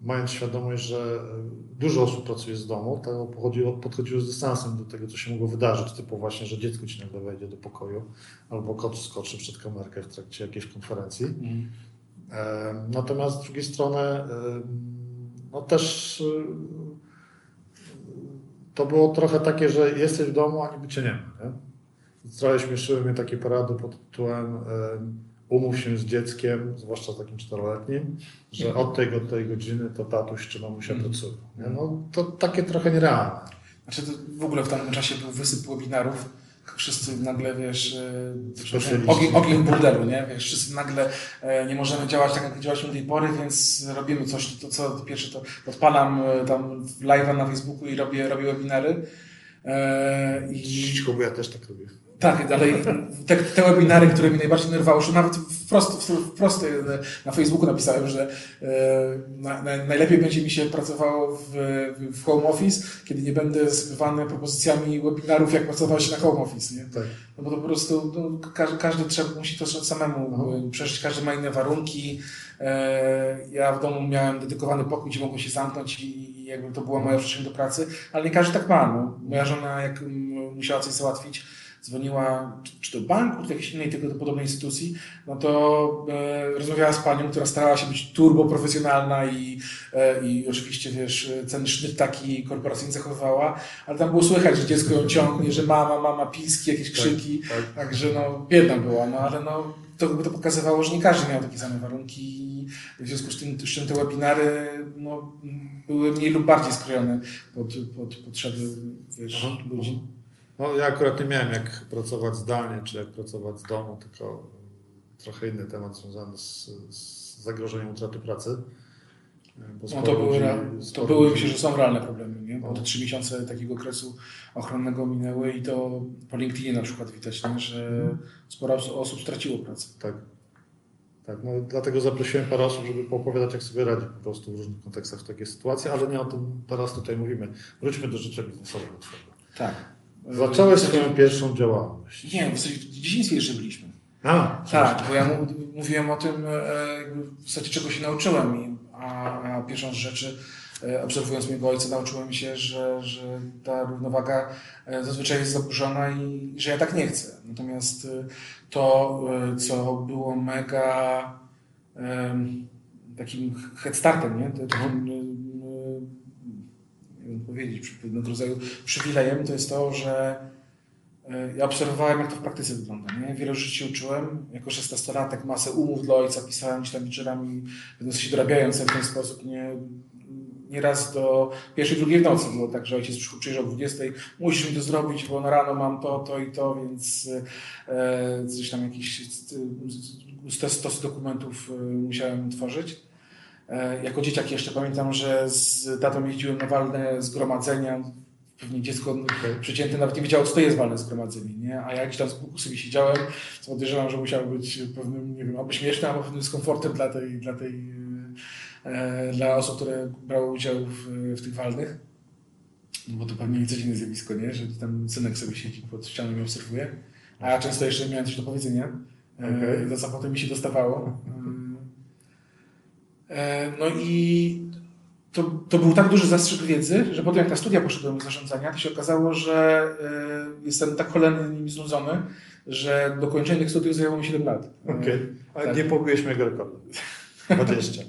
mając świadomość, że e, dużo osób pracuje z domu, to podchodziło, podchodziło z dystansem do tego, co się mogło wydarzyć, typu właśnie, że dziecko ci nagle wejdzie do pokoju, albo kot skoczy przed kamerkę w trakcie jakiejś konferencji. Mm. Natomiast z drugiej strony no też to było trochę takie, że jesteś w domu, a niby cię nie ma. Nie? Trochę śmieszyły mnie takie porady pod tytułem umów się z dzieckiem, zwłaszcza takim czteroletnim, że od tej, od tej godziny to tatuś czy mamusia mm. No, to takie trochę nierealne. Znaczy w ogóle w tamtym czasie był wysyp webinarów, wszyscy nagle, wiesz, e, ogień, ogień burdelu, nie? Wiesz, wszyscy nagle e, nie możemy działać tak, jak działaliśmy do tej pory, więc robimy coś, to co pierwsze to odpalam e, tam live'a na Facebooku i robię, robię webinary. I... Cicho, bo ja też tak robię. Tak, dalej te, te webinary, które mi najbardziej nerwały, że nawet wprost, wprost na Facebooku napisałem, że e, na, na, najlepiej będzie mi się pracowało w, w home office, kiedy nie będę zbywany propozycjami webinarów, jak pracować na home office. Nie? Tak. No bo to po prostu no, każdy, każdy trzeba, musi to samemu no. przeżyć, każdy ma inne warunki. E, ja w domu miałem dedykowany pokój, gdzie mogłem się zamknąć i jakby to była moja przestrzeń do pracy, ale nie każdy tak ma. No. Moja żona, jak musiała coś załatwić, dzwoniła czy do banku, czy do jakiejś innej tego podobnej instytucji, no to e, rozmawiała z panią, która starała się być turbo profesjonalna i, e, i oczywiście, wiesz, ten sznyt taki korporacyjny zachowywała, ale tam było słychać, że dziecko ją ciągnie, że mama, mama, piski, jakieś tak, krzyki, tak, tak. także no biedna była, no ale no to by to pokazywało, że nie każdy miał takie same warunki w związku z tym, z tym te webinary no, były mniej lub bardziej skrojone pod, pod potrzeby wiesz, ludzi. No, ja akurat nie miałem jak pracować zdalnie, czy jak pracować z domu, tylko trochę inny temat związany z, z zagrożeniem utraty pracy. No to były, to były myślę, że są realne problemy, nie? bo te trzy miesiące takiego okresu ochronnego minęły i to po LinkedInie na przykład widać, nie? że mhm. sporo osób straciło pracę. Tak. Tak, no dlatego zaprosiłem parę osób, żeby poopowiadać, jak sobie radzi po prostu w różnych kontekstach w takiej sytuacji, ale nie o tym teraz tutaj mówimy. Wróćmy do życia biznesowego. Tak. Zacząłeś swoją pierwszą działalność. Nie, w dzieciństwie jeszcze byliśmy. A, tak, bo ja mówiłem o tym, e, w zasadzie czego się nauczyłem, a, a pierwszą z rzeczy, e, obserwując mojego ojca, nauczyłem się, że, że ta równowaga e, zazwyczaj jest zaburzona i że ja tak nie chcę. Natomiast to, co było mega takim head startem, nie? takim powiedzieć, pewnego rodzaju przywilejem, to jest to, że e, ja obserwowałem, jak to w praktyce wygląda. Nie? Wiele rzeczy się uczyłem. Jako 16-latek masę umów dla ojca pisałem gdzieś tam wieczorami, się dorabiając w ten sposób. Nie, nieraz do pierwszej, drugiej w nocy było tak, że ojciec przyjrzał o 20, musisz mi to zrobić, bo na rano mam to, to i to, więc e, coś tam jakieś e, stosy dokumentów e, musiałem tworzyć. E, jako dzieciak jeszcze pamiętam, że z tatą jeździłem na walne zgromadzenia. Pewnie dziecko okay. przecięte nawet nie wiedziało, co to jest walne zgromadzenie, nie? A ja gdzieś tam z boku sobie siedziałem, co podejrzewam, że musiało być pewnym, nie wiem, albo śmieszne, albo pewnym dyskomfortem dla tej, dla tej, e, dla osób, które brały udział w, w tych walnych. No bo to pewnie codzienne zjawisko, nie? Że tam synek sobie siedzi pod ścianą i obserwuje. A ja często jeszcze miałem coś do powiedzenia. Okay. E, za potem mi się dostawało. E, no i to, to był tak duży zastrzyk wiedzy, że potem jak na studia poszedłem z zarządzania, to się okazało, że e, jestem tak cholernie nimi znudzony, że dokończenie tych studiów zajęło mi 7 lat. Okej, okay. ale tak. nie pobiłeś mojego rekordu. 20.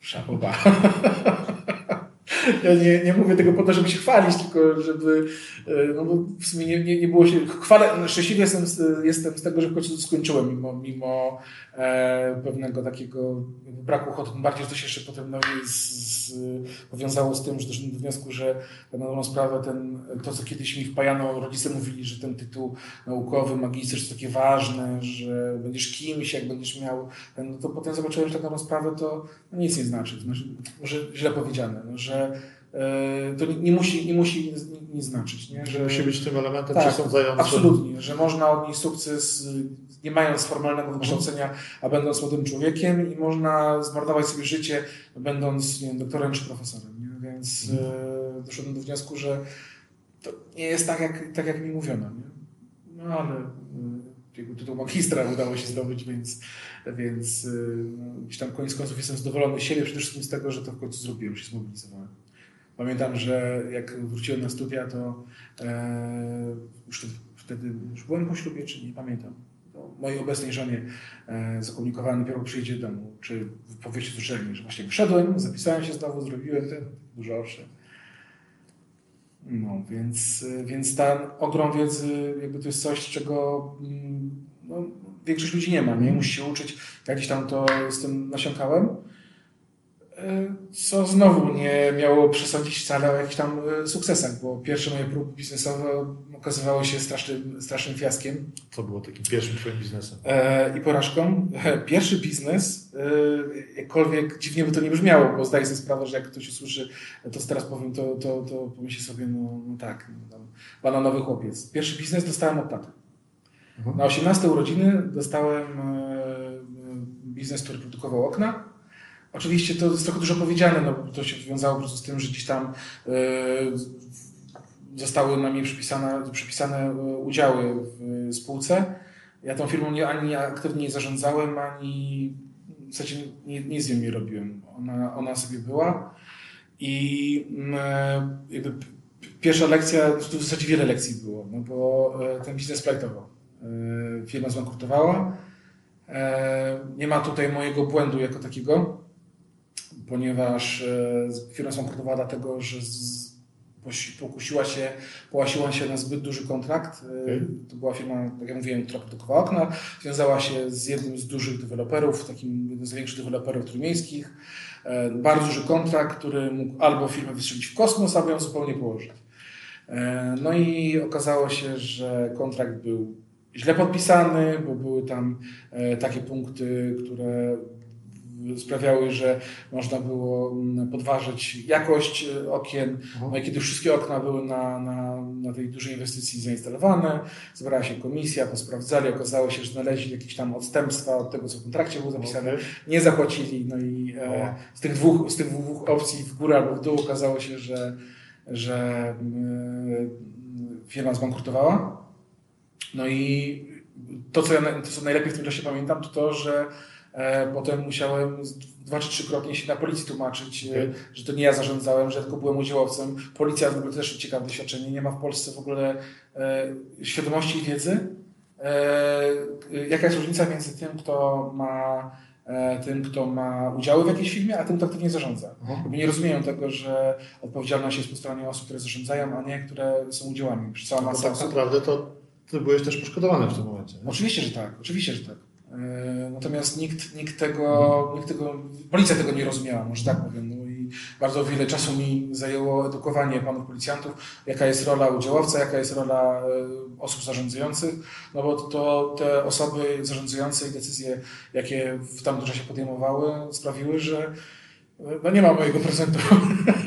Szapoba. Ja nie, nie mówię tego po to, żeby się chwalić, tylko żeby, e, no bo w sumie nie, nie, nie było się, chwalę, szczęśliwy jestem z, jestem z tego, że w końcu skończyłem, mimo, mimo e, pewnego takiego braku ochoty, bardziej, że to się jeszcze potem no, z, z, powiązało z tym, że doszedłem do wniosku, że na dobrą sprawę ten, to, co kiedyś mi wpajano, rodzice mówili, że ten tytuł naukowy, magister jest takie ważne, że będziesz kimś, jak będziesz miał ten, no to potem zobaczyłem, że tak na dobrą sprawę to no, nic nie znaczy. Znaczy, może źle powiedziane, no, że to nie, nie, musi, nie musi nic znaczyć. Nie? Że, Musi być tym elementem tak, przesądzającym. Absolutnie, że można odnieść sukces nie mając formalnego wykształcenia, a będąc młodym człowiekiem i można zmarnować sobie życie, będąc nie wiem, doktorem czy profesorem. Nie? Więc e, doszedłem do wniosku, że to nie jest tak, jak, tak, jak mi mówiono. Nie? No ale e, tytuł magistra udało się zdobyć, więc, więc e, no, gdzieś tam koniec końców jestem zadowolony z siebie, przede wszystkim z tego, że to w końcu zrobiłem, się zmobilizowałem. Pamiętam, że jak wróciłem na studia, to e, już wtedy już byłem po ślubie, czy nie pamiętam. To mojej obecnej żonie e, zakomunikowałem dopiero przyjdzie do domu, czy po wyjściu z że właśnie wyszedłem, zapisałem się znowu, zrobiłem ten dużo owszem. No, więc, więc ten ogrom wiedzy, jakby to jest coś, czego mm, no, większość ludzi nie ma, nie? Musi się uczyć. Ja gdzieś tam to z tym nasiąkałem co znowu nie miało przesądzić wcale o jakichś tam e, sukcesach, bo pierwsze moje próby biznesowe okazywały się strasznym, strasznym fiaskiem. Co było takim pierwszym twoim biznesem? E, I porażką. Pierwszy biznes, e, jakkolwiek dziwnie by to nie brzmiało, bo zdaję sobie sprawę, że jak ktoś usłyszy to, co teraz powiem, to, to, to pomyśli sobie, no, no tak, no, bananowy chłopiec. Pierwszy biznes dostałem od taty. Mhm. Na 18 urodziny dostałem e, biznes, który produkował okna Oczywiście to jest trochę dużo powiedziane, no, to się wiązało po prostu z tym, że gdzieś tam y, zostały na mnie przypisane, przypisane e, udziały w spółce. Ja tą firmą nie, ani aktywnie nie zarządzałem, ani w zasadzie nie, nic z nią nie robiłem. Ona, ona sobie była i mm, jakby pierwsza lekcja, tu w zasadzie wiele lekcji było, no bo ten biznes plajtował. Firma zbankrutowała. Nie ma tutaj mojego błędu jako takiego ponieważ e, firma zbankrutowała dlatego, że z, pokusiła się, połasiła się na zbyt duży kontrakt. E, okay. To była firma, tak jak mówiłem, która produkowała okna. Związała się z jednym z dużych deweloperów, takim jednym z większych deweloperów trójmiejskich. E, bardzo duży kontrakt, który mógł albo firmę wystrzelić w kosmos, albo ją zupełnie położyć. No i okazało się, że kontrakt był źle podpisany, bo były tam takie punkty, które sprawiały, że można było mm, podważyć jakość e, okien. Mhm. No i kiedy wszystkie okna były na, na, na tej dużej inwestycji zainstalowane, zebrała się komisja, posprawdzali, okazało się, że znaleźli jakieś tam odstępstwa od tego, co w kontrakcie było zapisane, nie zapłacili, no i e, z, tych dwóch, z tych dwóch opcji w górę albo w dół okazało się, że, że e, firma zbankrutowała. No i to, co ja to, co najlepiej w tym czasie pamiętam, to to, że potem musiałem dwa czy trzykrotnie się na policji tłumaczyć, e, że to nie ja zarządzałem, że tylko byłem udziałowcem. Policja w ogóle też ciekawe doświadczenie. Nie ma w Polsce w ogóle e, świadomości i wiedzy. Jaka jest różnica między tym, kto ma tym, kto ma udziały w jakiejś firmie, a tym, kto aktywnie zarządza. Mhm. Nie rozumieją tego, że odpowiedzialność jest po stronie osób, które zarządzają, a nie które są udziałami. Cała masa no tak naprawdę to ty byłeś też poszkodowany w tym momencie. Nie? Oczywiście, że tak. Oczywiście, że tak. E, natomiast nikt, nikt, tego, nikt tego, policja tego nie rozumiała, może tak powiem. No i bardzo wiele czasu mi zajęło edukowanie panów policjantów, jaka jest rola udziałowca, jaka jest rola e, osób zarządzających, no bo to te osoby zarządzające i decyzje, jakie w tamtym czasie podejmowały, sprawiły, że e, no nie ma mojego prezentu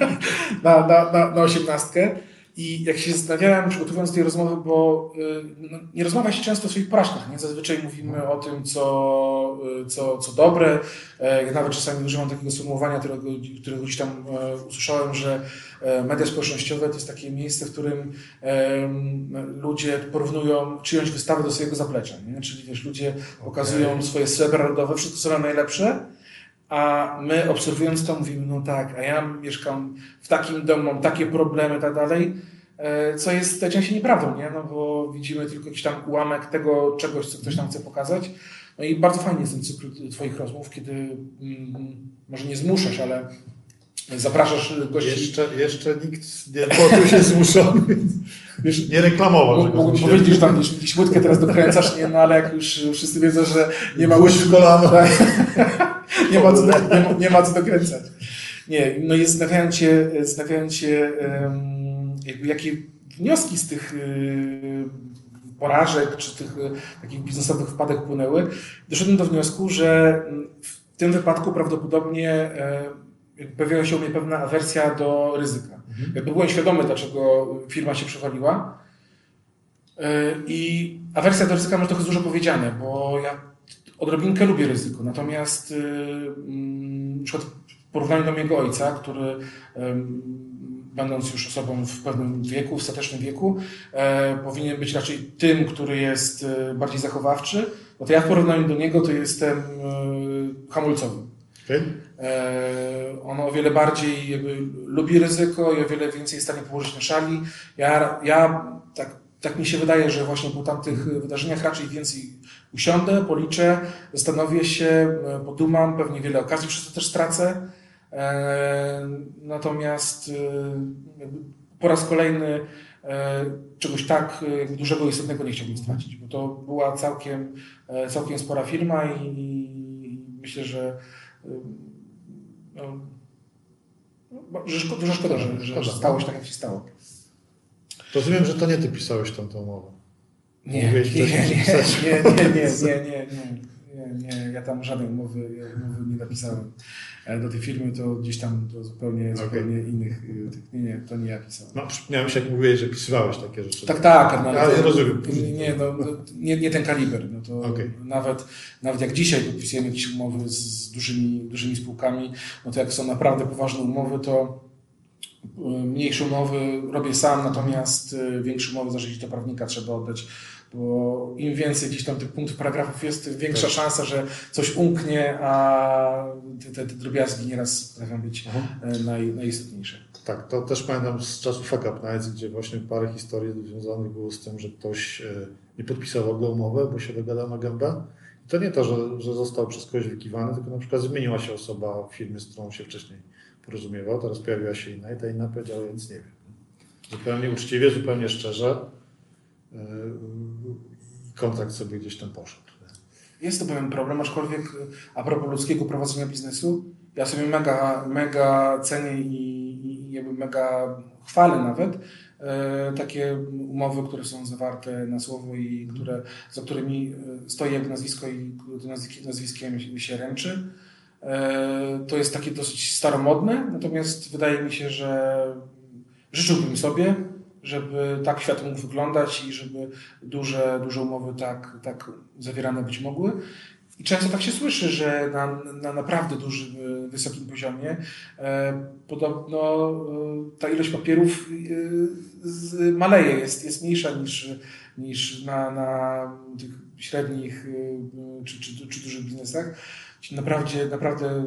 na, na, na, na osiemnastkę. I jak się zastanawiałem, przygotowując tej rozmowy, bo y, no, nie rozmawia się często o swoich porażkach, nie? Zazwyczaj mówimy o tym, co, y, co, co dobre. E, nawet czasami używam takiego sformułowania, którego, którego gdzieś tam e, usłyszałem, że e, media społecznościowe to jest takie miejsce, w którym ludzie porównują czyjąś wystawę do swojego zaplecza, nie? Czyli wiesz, ludzie pokazują okay. swoje srebra rodowe, wszystko co najlepsze, a my obserwując to mówimy, no tak, a ja mieszkam w takim domu, mam takie problemy i tak dalej, e, co jest najczęściej nieprawdą, nie? No bo widzimy tylko jakiś tam ułamek tego czegoś, co ktoś nam chce pokazać. No i bardzo fajnie jest ten cykl Twoich rozmów, kiedy mm, może nie zmuszasz, ale zapraszasz gości. Jeszcze, jeszcze nikt nie poczuł się zmuszony, wiesz, nie reklamował. Mógłbym powiedzieć, że tam łódkę teraz dokręcasz, nie, no ale jak już wszyscy wiedzą, że nie ma w kolano. Tak. nie, ma co, nie, ma, nie ma co dokręcać. Nie, no i zastanawiając się, zastanawiając się em, jakby jakie wnioski z tych y, porażek czy tych y, takich biznesowych wpadek płynęły, doszedłem do wniosku, że mm, w tym wypadku prawdopodobnie jakby pojawiła się u mnie pewna awersja do ryzyka. Jakby byłem świadomy, dlaczego firma się przewaliła. E, I awersja do ryzyka może trochę dużo powiedziane, bo ja odrobinkę lubię ryzyko. Natomiast y, mm, na przykład w porównaniu do mojego ojca, który będąc już osobą w pewnym wieku, w statecznym wieku, e, powinien być raczej tym, który jest e, bardziej zachowawczy, no to ja w porównaniu do niego to jestem e, hamulcowy. Okej? E, On o wiele bardziej jakby lubi ryzyko i o wiele więcej jest w stanie położyć na szali. Ja, ja tak, mi się wydaje, że właśnie po tamtych wydarzeniach raczej więcej usiądę, policzę, zastanowię się, e, podumam, pewnie wiele okazji przez to też stracę. E, Natomiast e, po raz kolejny e, czegoś tak e, dużego i istotnego nie chciałbym stracić, bo to była całkiem, e, całkiem spora firma i, i myślę, że e, no, no, że szkoda, że, że stało się tak, jak się stało. Rozumiem, że to nie ty pisałeś tamtą umowę. Nie, nie, nie, nie, nie, nie, nie, nie, nie, ja tam żadnej umowy, umowy nie napisałem. Do tej firmy to gdzieś tam do zupełnie, zupełnie innych, y, nie, nie, to nie ja pisałem. No, przypomniałem się, jak mówiłeś, że pisywałeś takie rzeczy. Tak, tak, no, ale Ale to- rozumiem. Nie, nie, no, no, nie, nie ten kaliber. No to Okej. nawet, nawet jak dzisiaj podpisujemy jakieś umowy z dużymi, dużymi spółkami, no to jak są naprawdę poważne umowy, to mniejsze umowy robię sam, natomiast y, większe umowy zależy do prawnika trzeba oddać, bo im więcej gdzieś tam tych punktów, paragrafów jest, tym większa Tak. szansa, że coś umknie, a te, te, te drobiazgi nieraz potrafią być Mhm. y, naj, najistotniejsze. Tak, to też pamiętam z czasów Up Nights, gdzie właśnie parę historii związanych było z tym, że ktoś e, nie podpisał w ogóle umowę, bo się dogadał na gębę. I to nie to, że, że został przez kogoś wykiwany, tylko na przykład zmieniła się osoba w firmie, z którą się wcześniej porozumiewał, teraz pojawiła się inna i ta inna powiedziała, ja nic nie wiem. Zupełnie uczciwie, zupełnie szczerze e, i kontrakt sobie gdzieś tam poszedł. Jest to pewien problem, aczkolwiek y, a propos ludzkiego prowadzenia biznesu, ja sobie mega, mega cenię i, i jakby mega chwalę nawet e, takie umowy, które są zawarte na słowo i które, za którymi e, stoi jak nazwisko i nazwiskiem mi się ręczy. E, to jest takie dosyć staromodne, natomiast wydaje mi się, że życzyłbym sobie, żeby tak świat mógł wyglądać i żeby duże, duże umowy tak, tak zawierane być mogły. I często tak się słyszy, że na, na naprawdę dużym, wysokim poziomie e, podobno e, ta ilość papierów maleje, jest, jest mniejsza niż, niż na, na tych średnich czy, czy, czy dużych biznesach. Naprawdę, naprawdę e,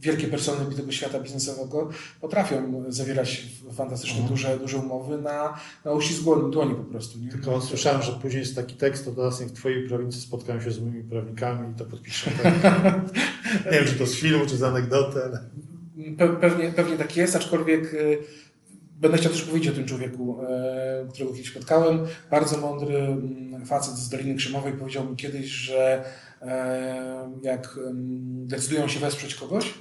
wielkie persony tego świata biznesowego potrafią zawierać fantastycznie Mhm. duże, duże umowy na, na uścisk dłoni, po prostu. Nie? Tylko słyszałem, że później jest taki tekst, to teraz niech twoi prawnicy spotkają się z moimi prawnikami i to podpiszą. Tak? nie wiem, czy to z filmu, czy z anegdoty, ale... Pe- Pewnie, pewnie tak jest, aczkolwiek y, będę chciał też powiedzieć o tym człowieku, e, którego kiedyś spotkałem. Bardzo mądry mm, facet z Doliny Krzemowej powiedział mi kiedyś, że e, jak em, decydują się wesprzeć kogoś,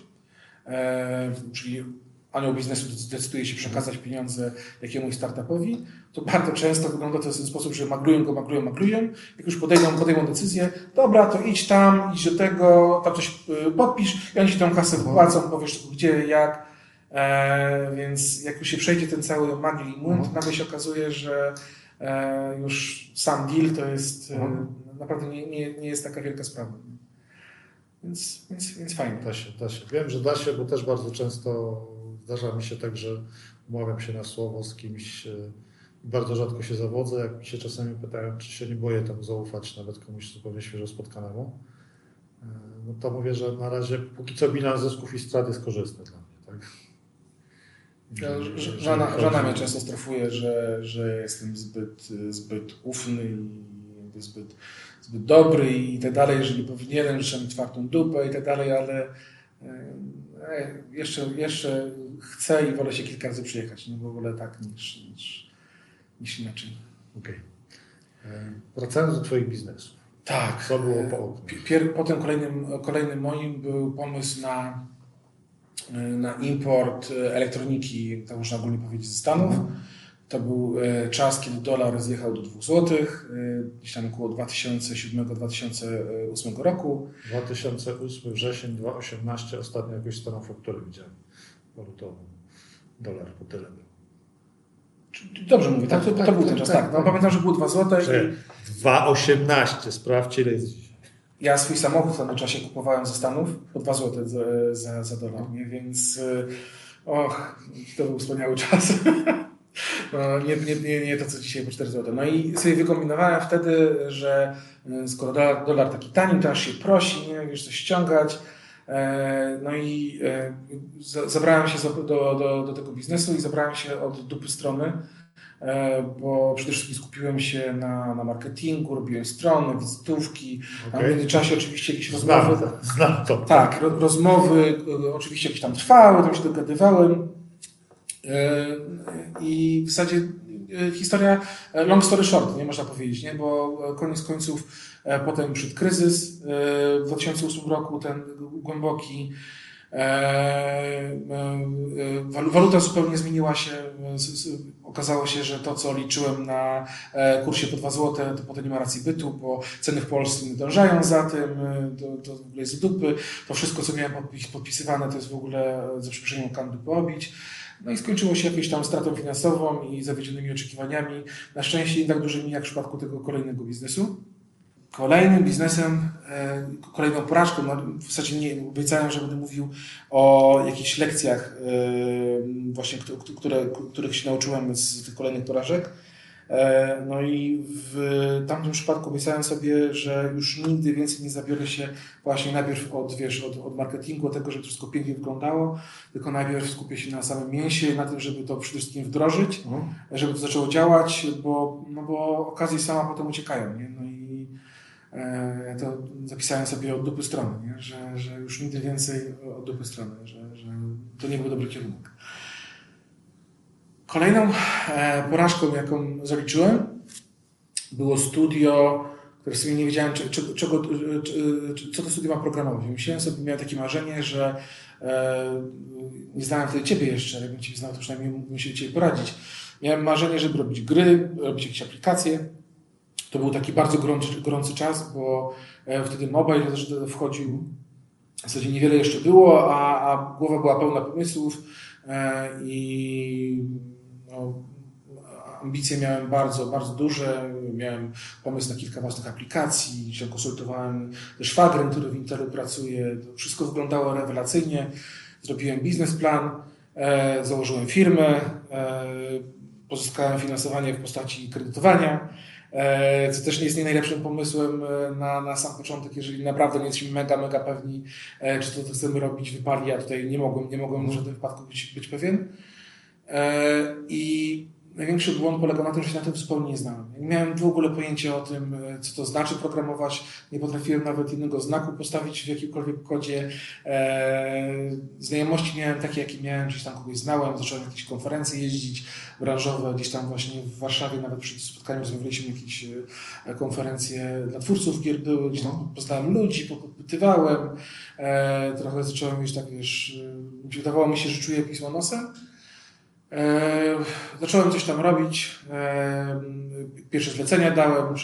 e, czyli anioł biznesu decyduje się przekazać pieniądze jakiemuś startupowi, to bardzo często wygląda to w ten sposób, że maglują go, maglują, maglują. Jak już podejdą, podejmą decyzję, dobra, to idź tam, idź do tego, tam coś podpisz i oni ci tą kasę wypłacą, powiesz gdzie, jak. E, więc jak już się przejdzie ten cały magii i młyn, to nagle się okazuje, że e, już sam deal to jest e, Mhm. naprawdę nie, nie, nie jest taka wielka sprawa. Więc, więc, więc fajnie. Da się, da się. Wiem, że da się, bo też bardzo często zdarza mi się tak, że umawiam się na słowo z kimś, e, bardzo rzadko się zawodzę, jak mi się czasami pytają, czy się nie boję tam zaufać nawet komuś zupełnie świeżo spotkanemu, e, no to mówię, że na razie póki co bilans zysków i strat jest korzystny dla mnie, tak? Że żona, żona mnie często strofuje, że, że jestem zbyt, zbyt ufny i zbyt, zbyt dobry i tak dalej, że nie powinienem, że mam twardą dupę i tak dalej, ale e, jeszcze, jeszcze chcę i wolę się kilka razy przyjechać, nie? bo wolę tak niż, niż, niż inaczej. Okej. Okay. Wracając do Twoich biznesów. Tak. Co było po Pier, Potem kolejnym, kolejnym moim był pomysł na, na import elektroniki, tak można ogólnie powiedzieć, ze Stanów. To był e, czas, kiedy dolar zjechał do 2 zł, gdzieś tam około 2007-2008 roku. 2008 wrzesień 2018 ostatnio jakąś starą fakturę widziałem walutową. Dolar po tyle był. Dobrze mówię, tak? To, to, to był ten czas, tak. No, pamiętam, że było 2 zł. I... 2,18, sprawdźcie ile jest. Ja swój samochód w tamtym czasie kupowałem ze Stanów po 2 zł za, za, dolar, nie? więc e, och, to był wspaniały czas. No, nie, nie, nie, nie to, co dzisiaj po 4 zł. No i sobie wykombinowałem wtedy, że e, skoro dolar, dolar taki tani, to aż się prosi, nie wiesz, coś ściągać. E, no i zabrałem się do, do, do tego biznesu i zabrałem się od dupy strony, bo przede wszystkim skupiłem się na, na marketingu, robiłem strony, wizytówki, okay. a w międzyczasie oczywiście jakieś rozmowy. Znam to. Znam to. Tak, rozmowy oczywiście jakieś tam trwały, tam się dogadywałem. I w zasadzie e, historia, e, long story short, nie można powiedzieć, nie? bo koniec końców e, potem przyszedł kryzys w 2008 roku, ten głęboki, waluta zupełnie zmieniła się. Okazało się, że to, co liczyłem na kursie po 2 zł, to potem nie ma racji bytu, bo ceny w Polsce nie dążają za tym, to, to w ogóle jest dupy. To wszystko, co miałem podpisywane, to jest w ogóle za przeproszeniem kandy poobić. No i skończyło się jakąś tam stratą finansową i zawiedzionymi oczekiwaniami. Na szczęście nie tak dużymi jak w przypadku tego kolejnego biznesu. Kolejnym biznesem, e, kolejną porażką, no w zasadzie nie, obiecałem, że będę mówił o jakichś lekcjach e, właśnie, które, których się nauczyłem z tych kolejnych porażek. E, no i w tamtym przypadku obiecałem sobie, że już nigdy więcej nie zabiorę się właśnie najpierw od, wiesz, od, od marketingu, od tego, żeby to wszystko pięknie wyglądało, tylko najpierw skupię się na samym mięsie, na tym, żeby to przede wszystkim wdrożyć, mhm. żeby to zaczęło działać, bo, no bo okazje sama potem uciekają. Nie? No to zapisałem sobie od dupy strony, nie? Że, że już nigdy więcej od dupy strony, że, że to nie był dobry kierunek. Kolejną e, porażką, jaką zaliczyłem, było studio, które sobie nie wiedziałem, czy, czego, czy, co to studio ma programować. Myślałem sobie, miałem takie marzenie, że e, nie znałem wtedy Ciebie jeszcze, jakbym Ciebie znał, to przynajmniej mógłbym się Ciebie poradzić. Miałem marzenie, żeby robić gry, robić jakieś aplikacje. To był taki bardzo gorący, gorący czas, bo e, wtedy mobile też wchodził. W zasadzie niewiele jeszcze było, a, a głowa była pełna pomysłów i no, ambicje miałem bardzo, bardzo duże. Miałem pomysł na kilka własnych aplikacji, się konsultowałem ze szwagrem, który w Intelu pracuje. To wszystko wyglądało rewelacyjnie. Zrobiłem biznesplan, e, założyłem firmę, e, pozyskałem finansowanie w postaci kredytowania. E, co też nie jest nie najlepszym pomysłem e, na, na sam początek, jeżeli naprawdę nie jesteśmy mega, mega pewni, e, czy to, co chcemy robić wypali. Ja tutaj nie mogłem, nie mogłem w żadnym wypadku być, być pewien. I największy błąd polegał na tym, że się na tym zupełnie nie znałem. Nie miałem w ogóle pojęcia o tym, e, co to znaczy programować. Nie potrafiłem nawet jednego znaku postawić w jakimkolwiek kodzie. E, znajomości miałem takie, jakie miałem, gdzieś tam kogoś znałem, zacząłem jakieś konferencje jeździć branżowe, gdzieś tam właśnie w Warszawie nawet przy spotkaniu zrobiliśmy jakieś konferencje dla twórców gier były, gdzieś tam poznałem ludzi, popytywałem, trochę zacząłem już tak, wiesz, wydawało mi się, że czuję pismo nosem. E, zacząłem coś tam robić. E, pierwsze zlecenia dałem,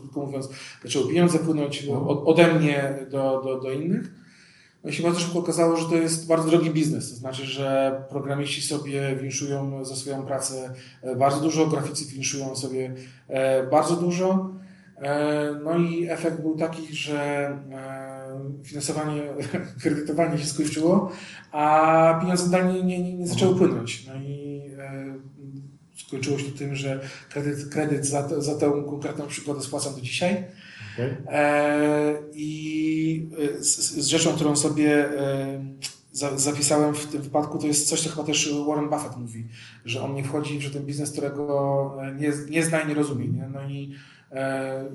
krótko mówiąc, zaczęły pieniądze płynąć od, ode mnie do, do, do innych. No i się bardzo szybko okazało, że to jest bardzo drogi biznes. To znaczy, że programiści sobie winszują za swoją pracę e, bardzo dużo, graficy winszują sobie bardzo dużo. No i efekt był taki, że finansowanie, kredytowanie się skończyło, a pieniądze dalej nie, nie, nie zaczęły płynąć. No i e, skończyło się tym, że kredyt, kredyt za, za tę konkretną przykładę spłacam do dzisiaj. Okay. E, I e, z, z, rzeczą, którą sobie e, za, zapisałem w tym wypadku, to jest coś, co chyba też Warren Buffett mówi, że on nie wchodzi w ten biznes, którego nie, nie zna i nie rozumie. Nie? No i E,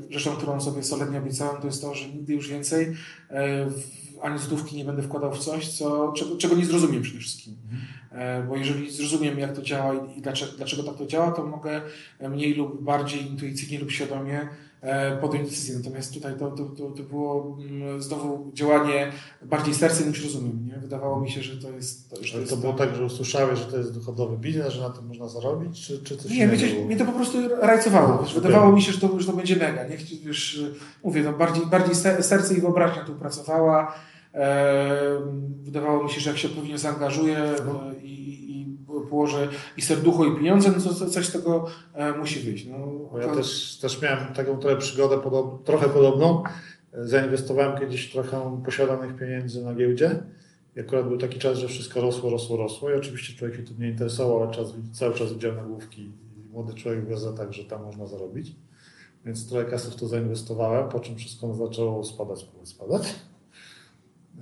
rzeczą, którą sobie solennie obiecałem, to jest to, że nigdy już więcej e, ani złotówki nie będę wkładał w coś, co, czego, czego nie zrozumiem przede wszystkim. Mhm. Bo jeżeli zrozumiem, jak to działa i dlaczego, dlaczego tak to działa, to mogę mniej lub bardziej intuicyjnie lub świadomie E, podjąć decyzję. Natomiast tutaj to, to, to, to było mm, znowu działanie bardziej sercem niż rozumiem. Nie? Wydawało mi się, że to jest. To, to, jest to było tak, że usłyszałeś, że to jest dochodowy biznes, że na tym można zarobić, czy, czy coś Nie, wiecie, mnie to po prostu rajcowało. Wiesz, wydawało mi się, że to, że to będzie mega. Nie? Wiesz, mówię, no bardziej, bardziej serce i wyobraźnia tu pracowała. Wydawało mi się, że jak się odpowiednio zaangażuje no. i położę i serducho i pieniądze, no to coś z tego e, musi wyjść. No, to... Ja też, też miałem taką trochę przygodę podob, trochę podobną. Zainwestowałem kiedyś trochę posiadanych pieniędzy na giełdzie. I akurat był taki czas, że wszystko rosło, rosło, rosło. I oczywiście człowiek się to nie interesował, ale czas, cały czas widział nagłówki i młody człowiek w gazetach, że tam można zarobić. Więc trochę kasy w to zainwestowałem, po czym wszystko zaczęło spadać, spadać.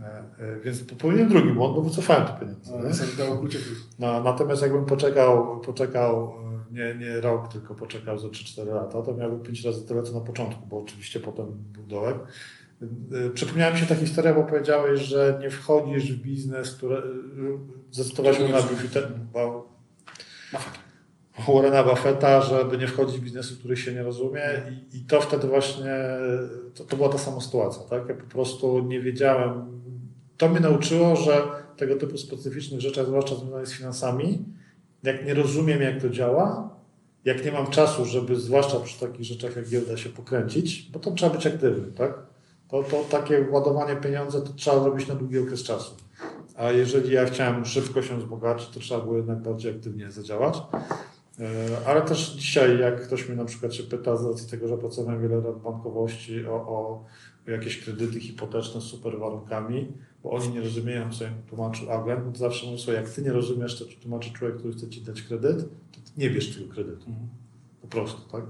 E, e, więc popełniłem drugi błąd, bo wycofałem te pieniądze. No, natomiast jakbym poczekał, poczekał e, nie, nie rok, tylko poczekał za 3-4 lata, to miałbym 5 razy tyle co na początku, bo oczywiście potem był dołek. Przypomniała mi się ta historia, bo powiedziałeś, że nie wchodzisz w biznes, który zdecydowałeś się na Buffett, Warrena Buffetta, żeby nie wchodzić w biznesy, których się nie rozumie i, i to wtedy właśnie, to, to była ta sama sytuacja, tak? Ja po prostu nie wiedziałem, to mnie nauczyło, że tego typu specyficznych rzeczach, zwłaszcza związanych z finansami, jak nie rozumiem, jak to działa, jak nie mam czasu, żeby zwłaszcza przy takich rzeczach jak giełda się pokręcić, bo to trzeba być aktywny, tak? To, to takie ładowanie pieniądze to trzeba robić na długi okres czasu. A jeżeli ja chciałem szybko się wzbogacić, to trzeba było jednak bardziej aktywnie zadziałać. E, ale też dzisiaj, jak ktoś mnie na przykład się pyta z racji tego, że pracowałem wiele lat w bankowości o, o jakieś kredyty hipoteczne z super warunkami, bo oni nie rozumieją, co im tłumaczył agent, to zawsze mówię sobie, jak ty nie rozumiesz, co tłumaczy człowiek, który chce ci dać kredyt, to nie bierz tego kredytu. Mhm. Po prostu, tak?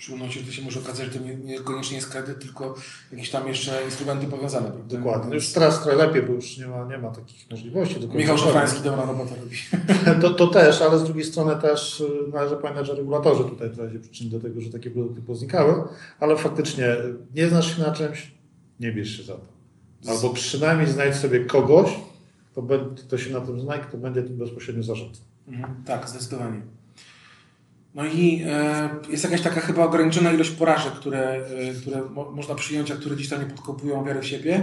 W szczególności, gdy się może okazać, że to niekoniecznie jest kredyt, tylko jakieś tam jeszcze instrumenty powiązane. Prawda? Dokładnie. Już teraz trochę lepiej, bo już nie ma, nie ma takich możliwości. Michał Szafrański dobra robota robi. To, to też, ale z drugiej strony też y, należy pamiętać, że regulatorzy tutaj trochę się przyczynili do tego, że takie produkty poznikały, ale faktycznie nie znasz się na czymś, nie bierz się za to. Albo przynajmniej znajdź sobie kogoś, kto, kto się na tym zna i kto będzie tym bezpośrednio zarządzał. Mhm, tak, zdecydowanie. No i e, jest jakaś taka chyba ograniczona ilość porażek, które, e, które mo, można przyjąć, a które gdzieś tam nie podkopują wiarę w siebie.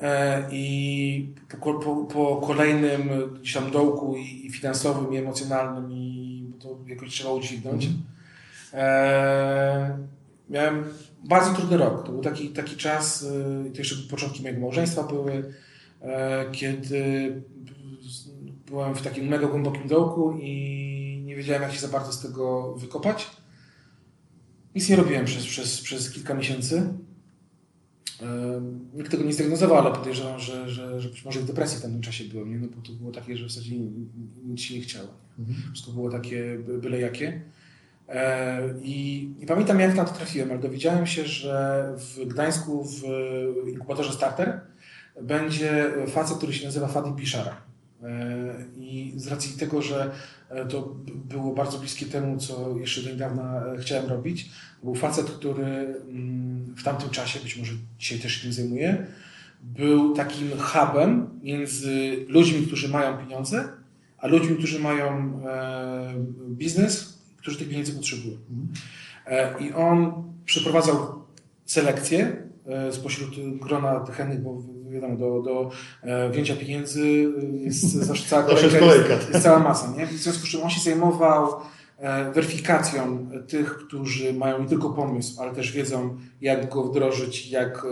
E, I po, po, po, kolejnym gdzieś tam dołku i, i, finansowym, i emocjonalnym, i to jakoś trzeba udźwignąć. Mm. miałem bardzo trudny rok. To był taki, taki czas, e, to jeszcze początki mojego małżeństwa były, e, kiedy byłem w takim mega głębokim dołku i wiedziałem, jak się za bardzo z tego wykopać. Nic nie robiłem przez, przez, przez kilka miesięcy. Nikt tego nie zdiagnozował, ale podejrzewam, że, że, że być może w depresji w tym czasie byłem, nie? no bo to było takie, że w zasadzie nic się nie chciało. Mhm. Wszystko było takie byle jakie. E, I nie pamiętam, jak na to trafiłem, ale dowiedziałem się, że w Gdańsku w inkubatorze Starter będzie facet, który się nazywa Fadi Piszara. E, I z racji tego, że to było bardzo bliskie temu, co jeszcze do niedawna chciałem robić, był facet, który mm, w tamtym czasie, być może dzisiaj też się tym zajmuje, był takim hubem między ludźmi, którzy mają pieniądze, a ludźmi, którzy mają e, biznes, którzy tych pieniędzy potrzebują. E, I on przeprowadzał selekcję e, spośród grona chętnych, bo wiadomo, do, do e, wzięcia pieniędzy jest zawsze cała kolejka, jest, jest cała masa. Nie? W związku z czym on się zajmował weryfikacją tych, którzy mają nie tylko pomysł, ale też wiedzą, jak go wdrożyć, jak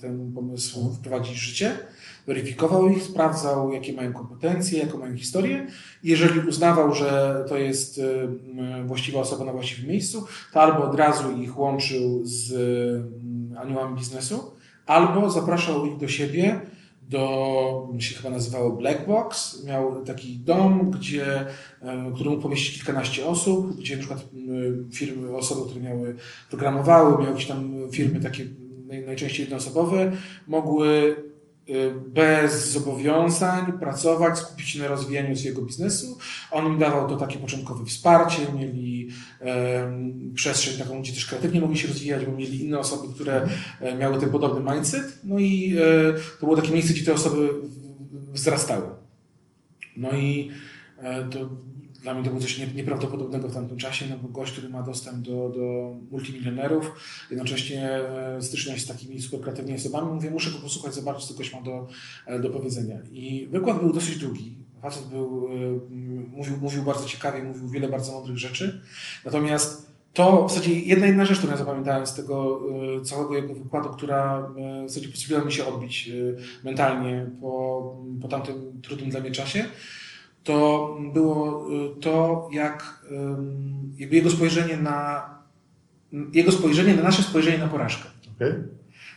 ten pomysł wprowadzić w życie weryfikował ich, sprawdzał, jakie mają kompetencje, jaką mają historię. Jeżeli uznawał, że to jest właściwa osoba na właściwym miejscu, to albo od razu ich łączył z aniołami biznesu, albo zapraszał ich do siebie, do, się chyba nazywało Black Box. Miał taki dom, gdzie, y, który mógł pomieścić kilkanaście osób, gdzie na przykład firmy, osoby, które miały, programowały, miały jakieś tam firmy takie najczęściej jednoosobowe, mogły bez zobowiązań pracować, skupić się na rozwijaniu swojego biznesu. On im dawał to takie początkowe wsparcie, mieli um, przestrzeń taką, gdzie też kreatywnie mogli się rozwijać, bo mieli inne osoby, które e, miały ten podobny mindset. No i e, to było takie miejsce, gdzie te osoby wzrastały. No i e, to dla mnie to było coś nieprawdopodobnego w tamtym czasie, no bo gość, który ma dostęp do, do multimilionerów, jednocześnie e, stycznia się z takimi super kreatywnymi osobami, mówię, muszę go posłuchać, zobaczyć, co gość ma do, e, do powiedzenia. I wykład był dosyć długi. Facet był, mówił, mówił bardzo ciekawie, mówił wiele bardzo mądrych rzeczy. Natomiast to w zasadzie jedna jedna rzecz, którą ja zapamiętałem z tego całego jego wykładu, która w zasadzie pozwoliła mi się odbić mentalnie po, po tamtym trudnym dla mnie czasie, to było y, to, jak jakby jego spojrzenie na jego spojrzenie na nasze spojrzenie na porażkę. Okay.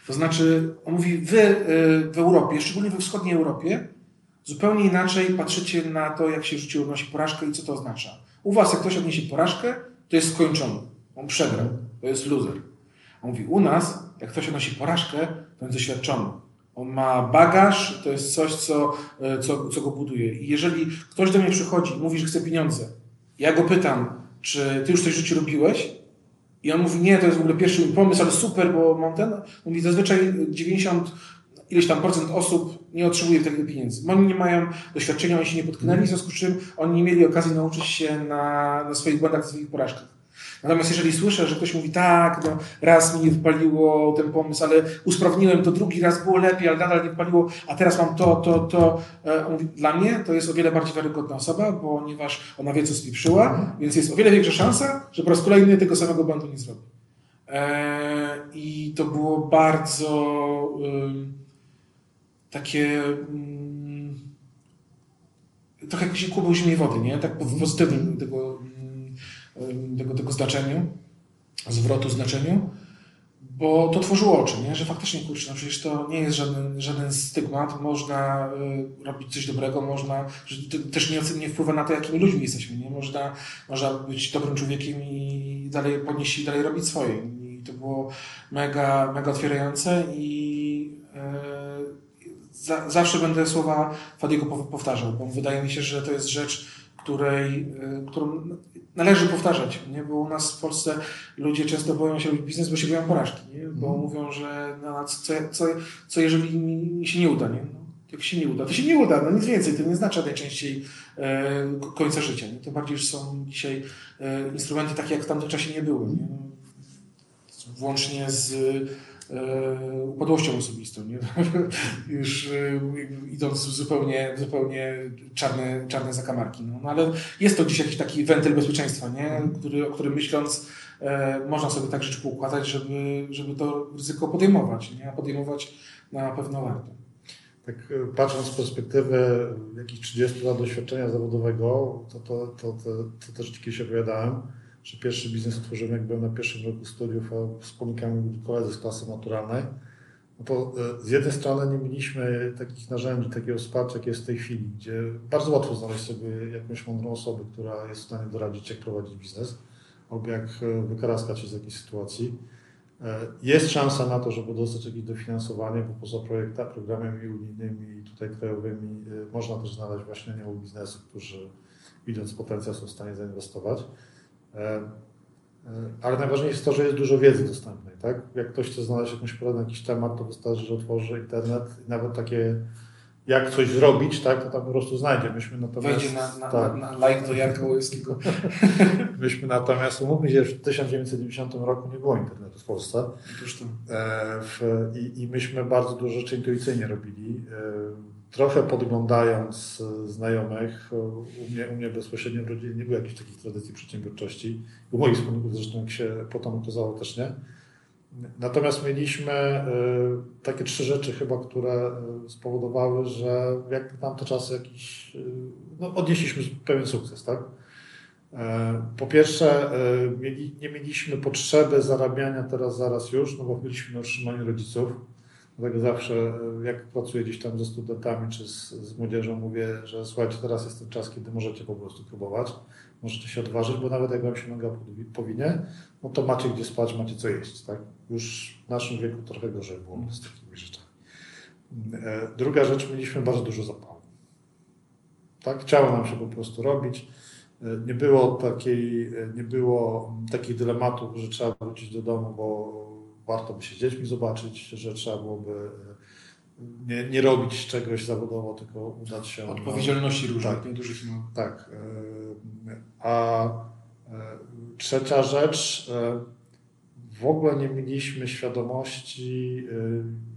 To znaczy, on mówi, wy y, w Europie, szczególnie we wschodniej Europie, zupełnie inaczej patrzycie na to, jak się życie odnosi porażkę i co to oznacza. U was, jak ktoś odniesie porażkę, to jest skończony. On przegrał. To jest loser. On mówi, u nas, jak ktoś odnosi porażkę, to jest doświadczony. On ma bagaż, to jest coś, co, e, co, co go buduje. I jeżeli ktoś do mnie przychodzi i mówi, że chce pieniądze, ja go pytam, czy ty już coś w życiu robiłeś? I on mówi, nie, to jest w ogóle pierwszy pomysł, ale super, bo mam ten. Mówi, zazwyczaj 90 ileś tam procent osób nie otrzymuje tego pieniędzy. Oni nie mają doświadczenia, oni się nie potknęli, w związku z czym oni nie mieli okazji nauczyć się na, na swoich błędach, swoich porażkach. Natomiast jeżeli słyszę, że ktoś mówi, tak, no, raz mi nie wypaliło ten pomysł, ale usprawniłem to, drugi raz było lepiej, ale nadal nie wypaliło, a teraz mam to, to, to. E, mówi, dla mnie to jest o wiele bardziej wiarygodna osoba, ponieważ ona wie, co spieprzyła, więc jest o wiele większa szansa, że po raz kolejny tego samego błędu nie zrobi. E, I to było bardzo takie trochę jakiś kubeł zimnej wody, nie? Tak w pozytywnym tego tego, tego znaczeniu, zwrotu znaczeniu, bo to tworzyło oczy, nie? że faktycznie, kurczę, no przecież to nie jest żaden, żaden stygmat, można y, robić coś dobrego, można, to też nie, nie wpływa na to, jakimi ludźmi jesteśmy, nie? Można, można być dobrym człowiekiem i dalej podnieść i dalej robić swoje. I to było mega, mega otwierające i y, za, zawsze będę słowa Fadiego powtarzał, bo wydaje mi się, że to jest rzecz, której, y, którą należy powtarzać, nie? bo u nas w Polsce ludzie często boją się robić biznes, bo się boją porażki, nie? bo mm. mówią, że no, co, co, co jeżeli mi się nie uda, nie? No, jak się nie uda, to się nie uda, no nic więcej, to nie znaczy najczęściej e, końca życia. Nie? Tym bardziej, że są dzisiaj e, instrumenty takie, jak w tamtym czasie nie były. Nie? No, włącznie z E, upadłością osobistą, nie? już e, idąc w zupełnie, zupełnie czarne, czarne zakamarki. No. no. ale jest to dziś jakiś taki wentyl bezpieczeństwa, nie? Który, o którym myśląc e, można sobie tak rzeczy poukładać, żeby, żeby to ryzyko podejmować, nie? a podejmować na pewno warto. Tak patrząc z perspektywy jakichś 30 lat doświadczenia zawodowego, to, to, to, to, to też kiedyś opowiadałem, że pierwszy biznes otworzyłem, jak byłem na pierwszym roku studiów, a wspomnikami byli koledzy z klasy maturalnej. No to e, z jednej strony nie mieliśmy takich narzędzi, takiego wsparcia, jakie jest w tej chwili, gdzie bardzo łatwo znaleźć sobie jakąś mądrą osobę, która jest w stanie doradzić, jak prowadzić biznes, albo jak e, wykaraskać się z jakiejś sytuacji. E, jest szansa na to, żeby dostać jakieś dofinansowanie, bo poza projektami, programami unijnymi i tutaj krajowymi można też znaleźć właśnie aniołów biznesu, którzy widząc potencjał są w stanie zainwestować. E, e, ale najważniejsze jest to, że jest dużo wiedzy dostępnej. Tak? Jak ktoś chce znaleźć jakąś poradę jakiś temat, to wystarczy, że otworzy internet i nawet takie jak coś zrobić, tak, to tam po prostu znajdzie. Myśmy natomiast, Wejdzie na, na, tak. na, na like do Jarka Łojewskiego. Myśmy natomiast, umówmy się, że w 1990 roku nie było internetu w Polsce. E, w, i, I myśmy bardzo dużo rzeczy intuicyjnie robili. Trochę podglądając e, znajomych, e, u mnie, u mnie bezpośrednio w rodzinie nie było jakichś takich tradycji przedsiębiorczości. U moich wspólników zresztą, jak się potem okazało, też nie. Natomiast mieliśmy e, takie trzy rzeczy chyba, które spowodowały, że jak na tamte czasy jakiś, no, odnieśliśmy pewien sukces, tak? Po pierwsze, nie mieliśmy potrzeby zarabiania teraz, zaraz już, no bo byliśmy na utrzymaniu rodziców Dlatego zawsze, jak pracuję gdzieś tam ze studentami czy z, z młodzieżą, mówię, że słuchajcie, teraz jest ten czas, kiedy możecie po prostu próbować, możecie się odważyć, bo nawet jak wam się noga powinie, no to macie gdzie spać, macie co jeść. Tak? Już w naszym wieku trochę gorzej było z takimi rzeczami. E, druga rzecz, mieliśmy bardzo dużo zapału. Tak? Chciało nam się po prostu robić. E, nie było, takiej, e, nie było takich dylematów, że trzeba wrócić do domu, bo warto by się z dziećmi zobaczyć, że trzeba byłoby nie, nie robić czegoś zawodowo, tylko udać się. Odpowiedzialności różnych, tak, dużych. Tak. A trzecia rzecz, w ogóle nie mieliśmy świadomości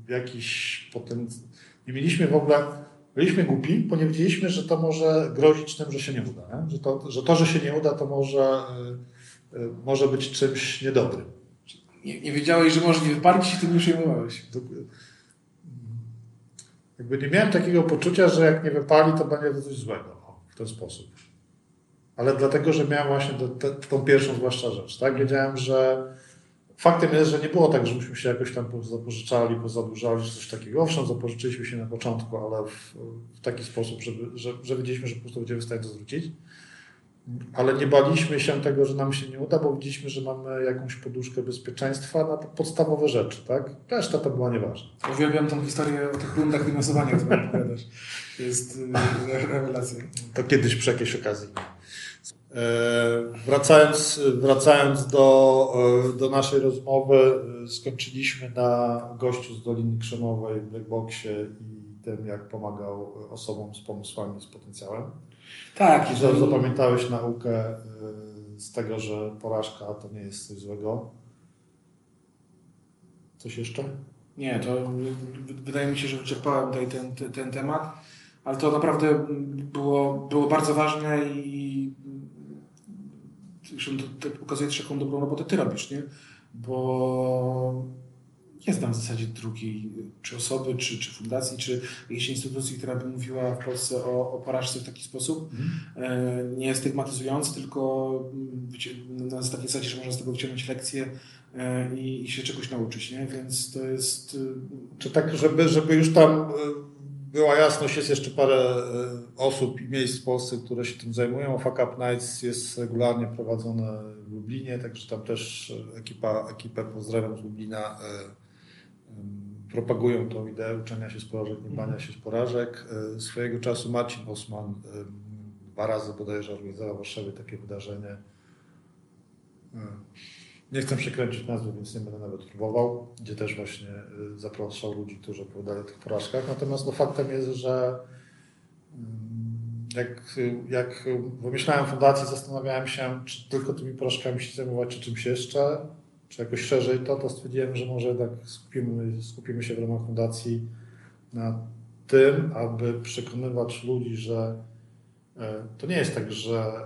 jakiś potencjał. Nie mieliśmy w ogóle, byliśmy głupi, bo nie wiedzieliśmy, że to może grozić tym, że się nie uda. Nie? Że, to, że to, że się nie uda, to może, może być czymś niedobrym. Nie, nie wiedziałeś, że może nie wypalić i tym nie przejmowałeś. Jakby nie miałem takiego poczucia, że jak nie wypali, to będzie to coś złego o, w ten sposób. Ale dlatego, że miałem właśnie to, to, tą pierwszą zwłaszcza rzecz. Tak? Wiedziałem, że faktem jest, że nie było tak, że myśmy się jakoś tam zapożyczali, pozadłużali, czy coś takiego. Owszem, zapożyczyliśmy się na początku, ale w, w taki sposób, żeby, że, że wiedzieliśmy, że po prostu będziemy w stanie to zwrócić ale nie baliśmy się tego, że nam się nie uda, bo widzieliśmy, że mamy jakąś poduszkę bezpieczeństwa na podstawowe rzeczy, tak? Reszta to była nieważna. Uwielbiam tą historię o tych rundach finansowania, którą opowiadasz. Jest y, rewelacja. To kiedyś przy jakiejś okazji. E, wracając, wracając do, e, do naszej rozmowy, e, skończyliśmy na gościu z Doliny Krzemowej w Blackboxie i tym, jak pomagał osobom z pomysłami, z potencjałem. Tak. I zapamiętałeś naukę y, z tego, że porażka to nie jest coś złego. Coś jeszcze? Nie, to wydaje mi się, że wyczerpałem tutaj ten, ten, ten temat, ale to naprawdę było, było bardzo ważne i zresztą to, to pokazuje jaką dobrą robotę ty robisz, nie? Bo nie znam w zasadzie drugiej, czy osoby, czy, czy fundacji, czy jakiejś instytucji, która by mówiła w Polsce o, o porażce w taki sposób. Mm. Nie stygmatyzując, tylko mm, na takiej zasadzie, że można z tego wyciągnąć lekcje e, i, i się czegoś nauczyć, nie? Więc to jest... Czy tak, żeby, żeby już tam y, była jasność, jest jeszcze parę osób i miejsc w Polsce, które się tym zajmują. Fuck Up Nights jest regularnie prowadzone w Lublinie, także tam też ekipa, ekipę pozdrawiam z Lublina propagują tą ideę uczenia się z porażek, nie bania się z porażek. E, swojego czasu Marcin Osman dwa razy bodajże organizował w Warszawie takie wydarzenie. E, nie chcę przekręcić nazwy, więc nie będę nawet próbował, gdzie też właśnie e, zapraszał ludzi, którzy opowiadali o tych porażkach. Natomiast no, faktem jest, że jak, jak wymyślałem fundację, zastanawiałem się, czy tylko tymi porażkami się zajmować, czy czymś jeszcze czy jakoś szerzej to, to stwierdziłem, że może tak skupimy, skupimy się w ramach fundacji na tym, aby przekonywać ludzi, że e, to nie jest tak, że e,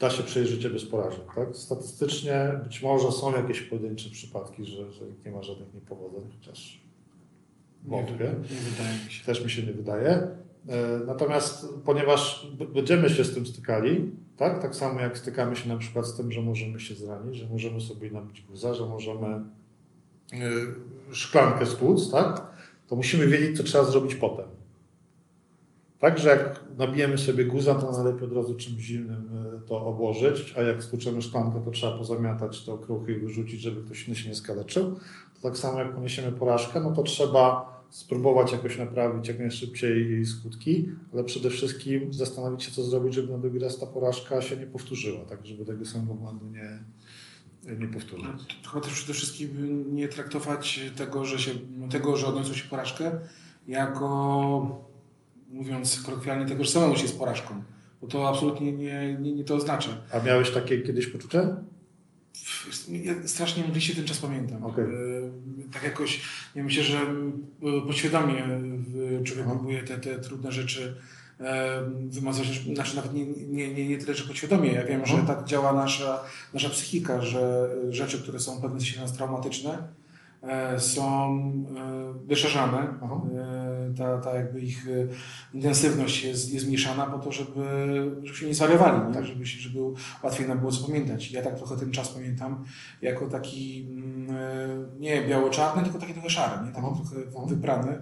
da się przejść życie bez porażek. Tak? Statystycznie być może są jakieś pojedyncze przypadki, że, że nie ma żadnych niepowodzeń, chociaż wątpię. Też mi się nie wydaje. E, natomiast ponieważ będziemy się z tym stykali, tak? tak samo jak stykamy się na przykład z tym, że możemy się zranić, że możemy sobie nabić guza, że możemy yy, szklankę stłuc, tak? to musimy wiedzieć, co trzeba zrobić potem. Także jak nabijemy sobie guza, to najlepiej od razu czymś zimnym y, to obłożyć, a jak stłuczemy szklankę, to trzeba pozamiatać te okruchy i wyrzucić, żeby ktoś inny się nie skaleczył. To tak samo jak poniesiemy porażkę, no to trzeba spróbować jakoś naprawić jak najszybciej jej skutki, ale przede wszystkim zastanowić się, co zrobić, żeby na drugi raz ta porażka się nie powtórzyła, tak żeby tego samego błędu nie, nie powtórzyć. No, chyba też przede wszystkim nie traktować tego, że, się, tego, że odniosło się porażkę, jako, mówiąc kolokwialnie, tego, że samemu się jest porażką. Bo to absolutnie nie, nie, nie to oznacza. A miałeś takie kiedyś poczucie? Ja strasznie mgliście ten czas pamiętam. Okay. Tak jakoś, ja myślę, że podświadomie człowiek próbuje te, te trudne rzeczy wymazać, znaczy nawet nie, nie, nie, nie tyle, że podświadomie. Ja wiem, że tak działa nasza, nasza psychika, że rzeczy, które są w pewnym sensie nas traumatyczne, E, są e, wyszerzane. E, ta, ta jakby ich intensywność jest, jest zmniejszana po to, żeby, żeby się nie zwariowali, nie? Tak. Żeby, żeby łatwiej nam było co pamiętać. Ja tak trochę ten czas pamiętam jako taki mm, nie biało-czarny, tylko taki trochę szary, nie? taki Aha. trochę wyprany.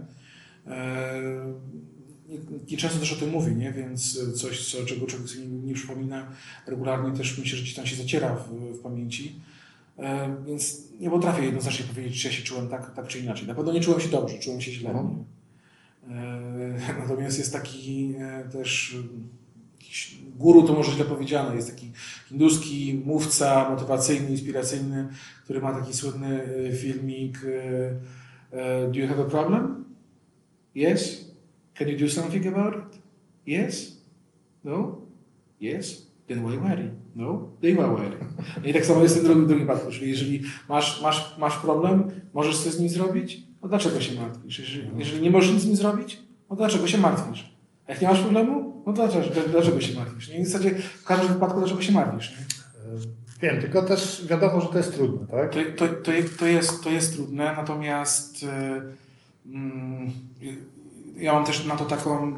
I często też o tym mówię, nie? więc coś, co, czego człowiek sobie nie, nie przypomina regularnie, też myślę, że gdzieś tam się zaciera w, w pamięci. E, więc nie potrafię jednoznacznie powiedzieć, czy ja się czułem tak, tak czy inaczej. Na pewno nie czułem się dobrze, czułem się źle. Mhm. E, Natomiast jest taki e, też guru, to może źle powiedziane, jest taki hinduski mówca motywacyjny, inspiracyjny, który ma taki słynny filmik Do you have a problem? Yes? Can you do something about it? Yes? No? Yes? Then why worry? No? Then why worry? I tak samo jest w tym drugim, drugim przypadku, czyli jeżeli masz, masz, masz problem, możesz coś z nim zrobić, no dlaczego się martwisz? Jeżeli, jeżeli nie możesz nic z nim zrobić, no dlaczego się martwisz? Jak nie masz problemu, no dlaczego, dlaczego się martwisz? Nie? I w zasadzie w każdym wypadku dlaczego się martwisz? Nie? Wiem, tylko też wiadomo, że to jest trudne, tak? To, to, to, to, jest, to jest trudne, natomiast e, mm, ja mam też na to taką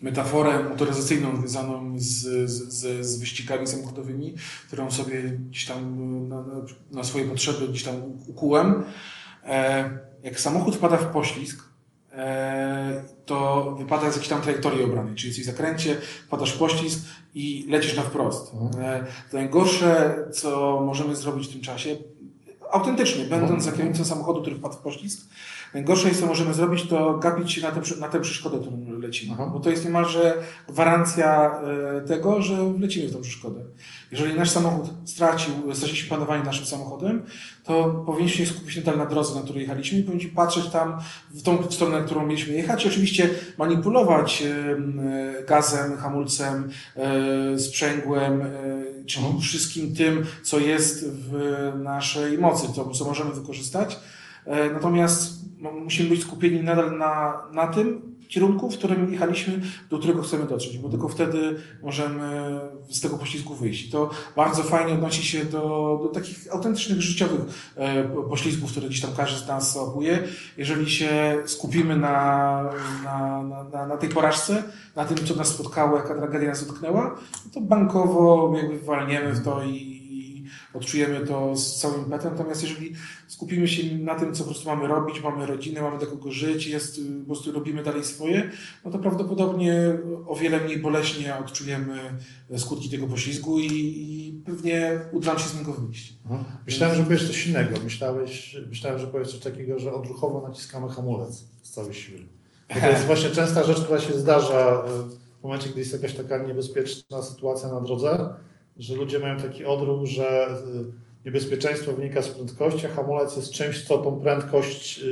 metaforę motoryzacyjną związaną z, z, z, wyścigami samochodowymi, którą sobie gdzieś tam na, na, na swoje potrzeby gdzieś tam ukułem. E, jak samochód wpada w poślizg, e, to wypada z jakiejś tam trajektorii obranej, czyli jesteś w zakręcie, wpadasz w poślizg i lecisz na wprost. E, to najgorsze, co możemy zrobić w tym czasie, autentycznie, będąc za kierownicą samochodu, który wpadł w poślizg, najgorsze jest, co możemy zrobić, to gapić się na tę, na tę przeszkodę, którą lecimy. Aha. Bo to jest niemalże gwarancja e, tego, że wlecimy w tą przeszkodę. Jeżeli nasz samochód stracił, straciliśmy panowanie naszym samochodem, to powinniśmy się skupić nadal na drodze, na której jechaliśmy i powinniśmy patrzeć tam w tą stronę, którą mieliśmy jechać i oczywiście manipulować em, e, gazem, hamulcem, e, sprzęgłem, e, czyli Mhm. wszystkim tym, co jest w naszej mocy, co, co możemy wykorzystać. E, Natomiast no, musimy być skupieni nadal na, na tym kierunku, w którym jechaliśmy, do którego chcemy dotrzeć, bo tylko wtedy możemy z tego poślizgu wyjść. To bardzo fajnie odnosi się do, do takich autentycznych, życiowych e, poślizgów, które gdzieś tam każdy z nas łapuje. Jeżeli się skupimy na, na, na, na, tej porażce, na tym, co nas spotkało, jaka tragedia nas dotknęła, to bankowo jakby walniemy w to i odczujemy to z całym impetem. Natomiast jeżeli skupimy się na tym, co po prostu mamy robić, mamy rodzinę, mamy do kogo żyć, jest, y, po prostu robimy dalej swoje, no to prawdopodobnie o wiele mniej boleśnie odczujemy skutki tego poślizgu i, i pewnie uda nam się z niego wyjść. Aha. Myślałem, że powiesz coś innego. Myślałeś, myślałem, że powiesz coś takiego, że odruchowo naciskamy hamulec z całej siły. To jest właśnie częsta rzecz, która się zdarza e, w momencie, gdy jest jakaś taka niebezpieczna sytuacja na drodze, że ludzie mają taki odruch, że e, niebezpieczeństwo wynika z prędkości, a hamulec jest czymś, co tą prędkość e,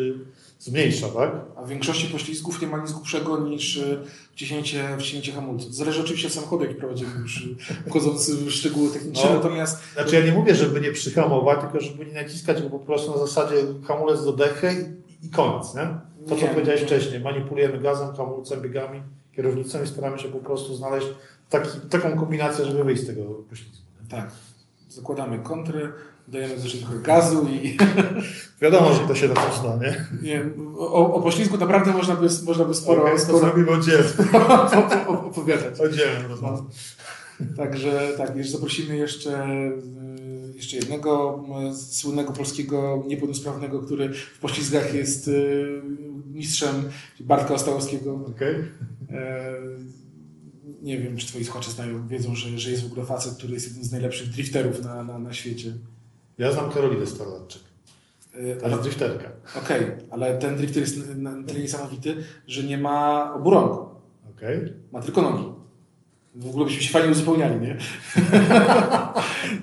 zmniejsza, tak? A w większości poślizgów nie ma nic głupszego niż y, wciśnięcie, wciśnięcie hamulca. Zależy oczywiście od samochodu, jaki prowadzimy, już y, wchodząc w szczegóły techniczne, No. natomiast Znaczy ja nie mówię, żeby nie przyhamować, tylko żeby nie naciskać go po prostu na zasadzie hamulec do dechy i, koniec, nie? To, co Nie. powiedziałeś wcześniej, manipulujemy gazem, hamulcem, biegami, kierownicą i staramy się po prostu znaleźć taki, taką kombinację, żeby wyjść z tego poślizgu. tak, zakładamy kontry, dajemy jeszcze trochę gazu i Wiadomo, że to się na coś da, nie? nie, o, o poślizgu naprawdę można by, można by sporo, Okej, sporo robimy opowiadać. Oddzielnie rozmowę. Także tak, jeszcze zaprosimy jeszcze, y, jeszcze jednego y, słynnego polskiego niepełnosprawnego, który w poślizgach jest y, mistrzem, Bartka Ostałowskiego. Okej. Nie wiem, czy twoi słuchacze znają, wiedzą, że, że jest w ogóle facet, który jest jednym z najlepszych drifterów na, na, na świecie. Ja znam Karolinę Starlatczyk. To Ale jest drifterka. Okej, ale ten drifter jest na- tyle niesamowity, że nie ma oburąku. Okej. Ma tylko nogi. W ogóle byśmy się fajnie uzupełniali, nie?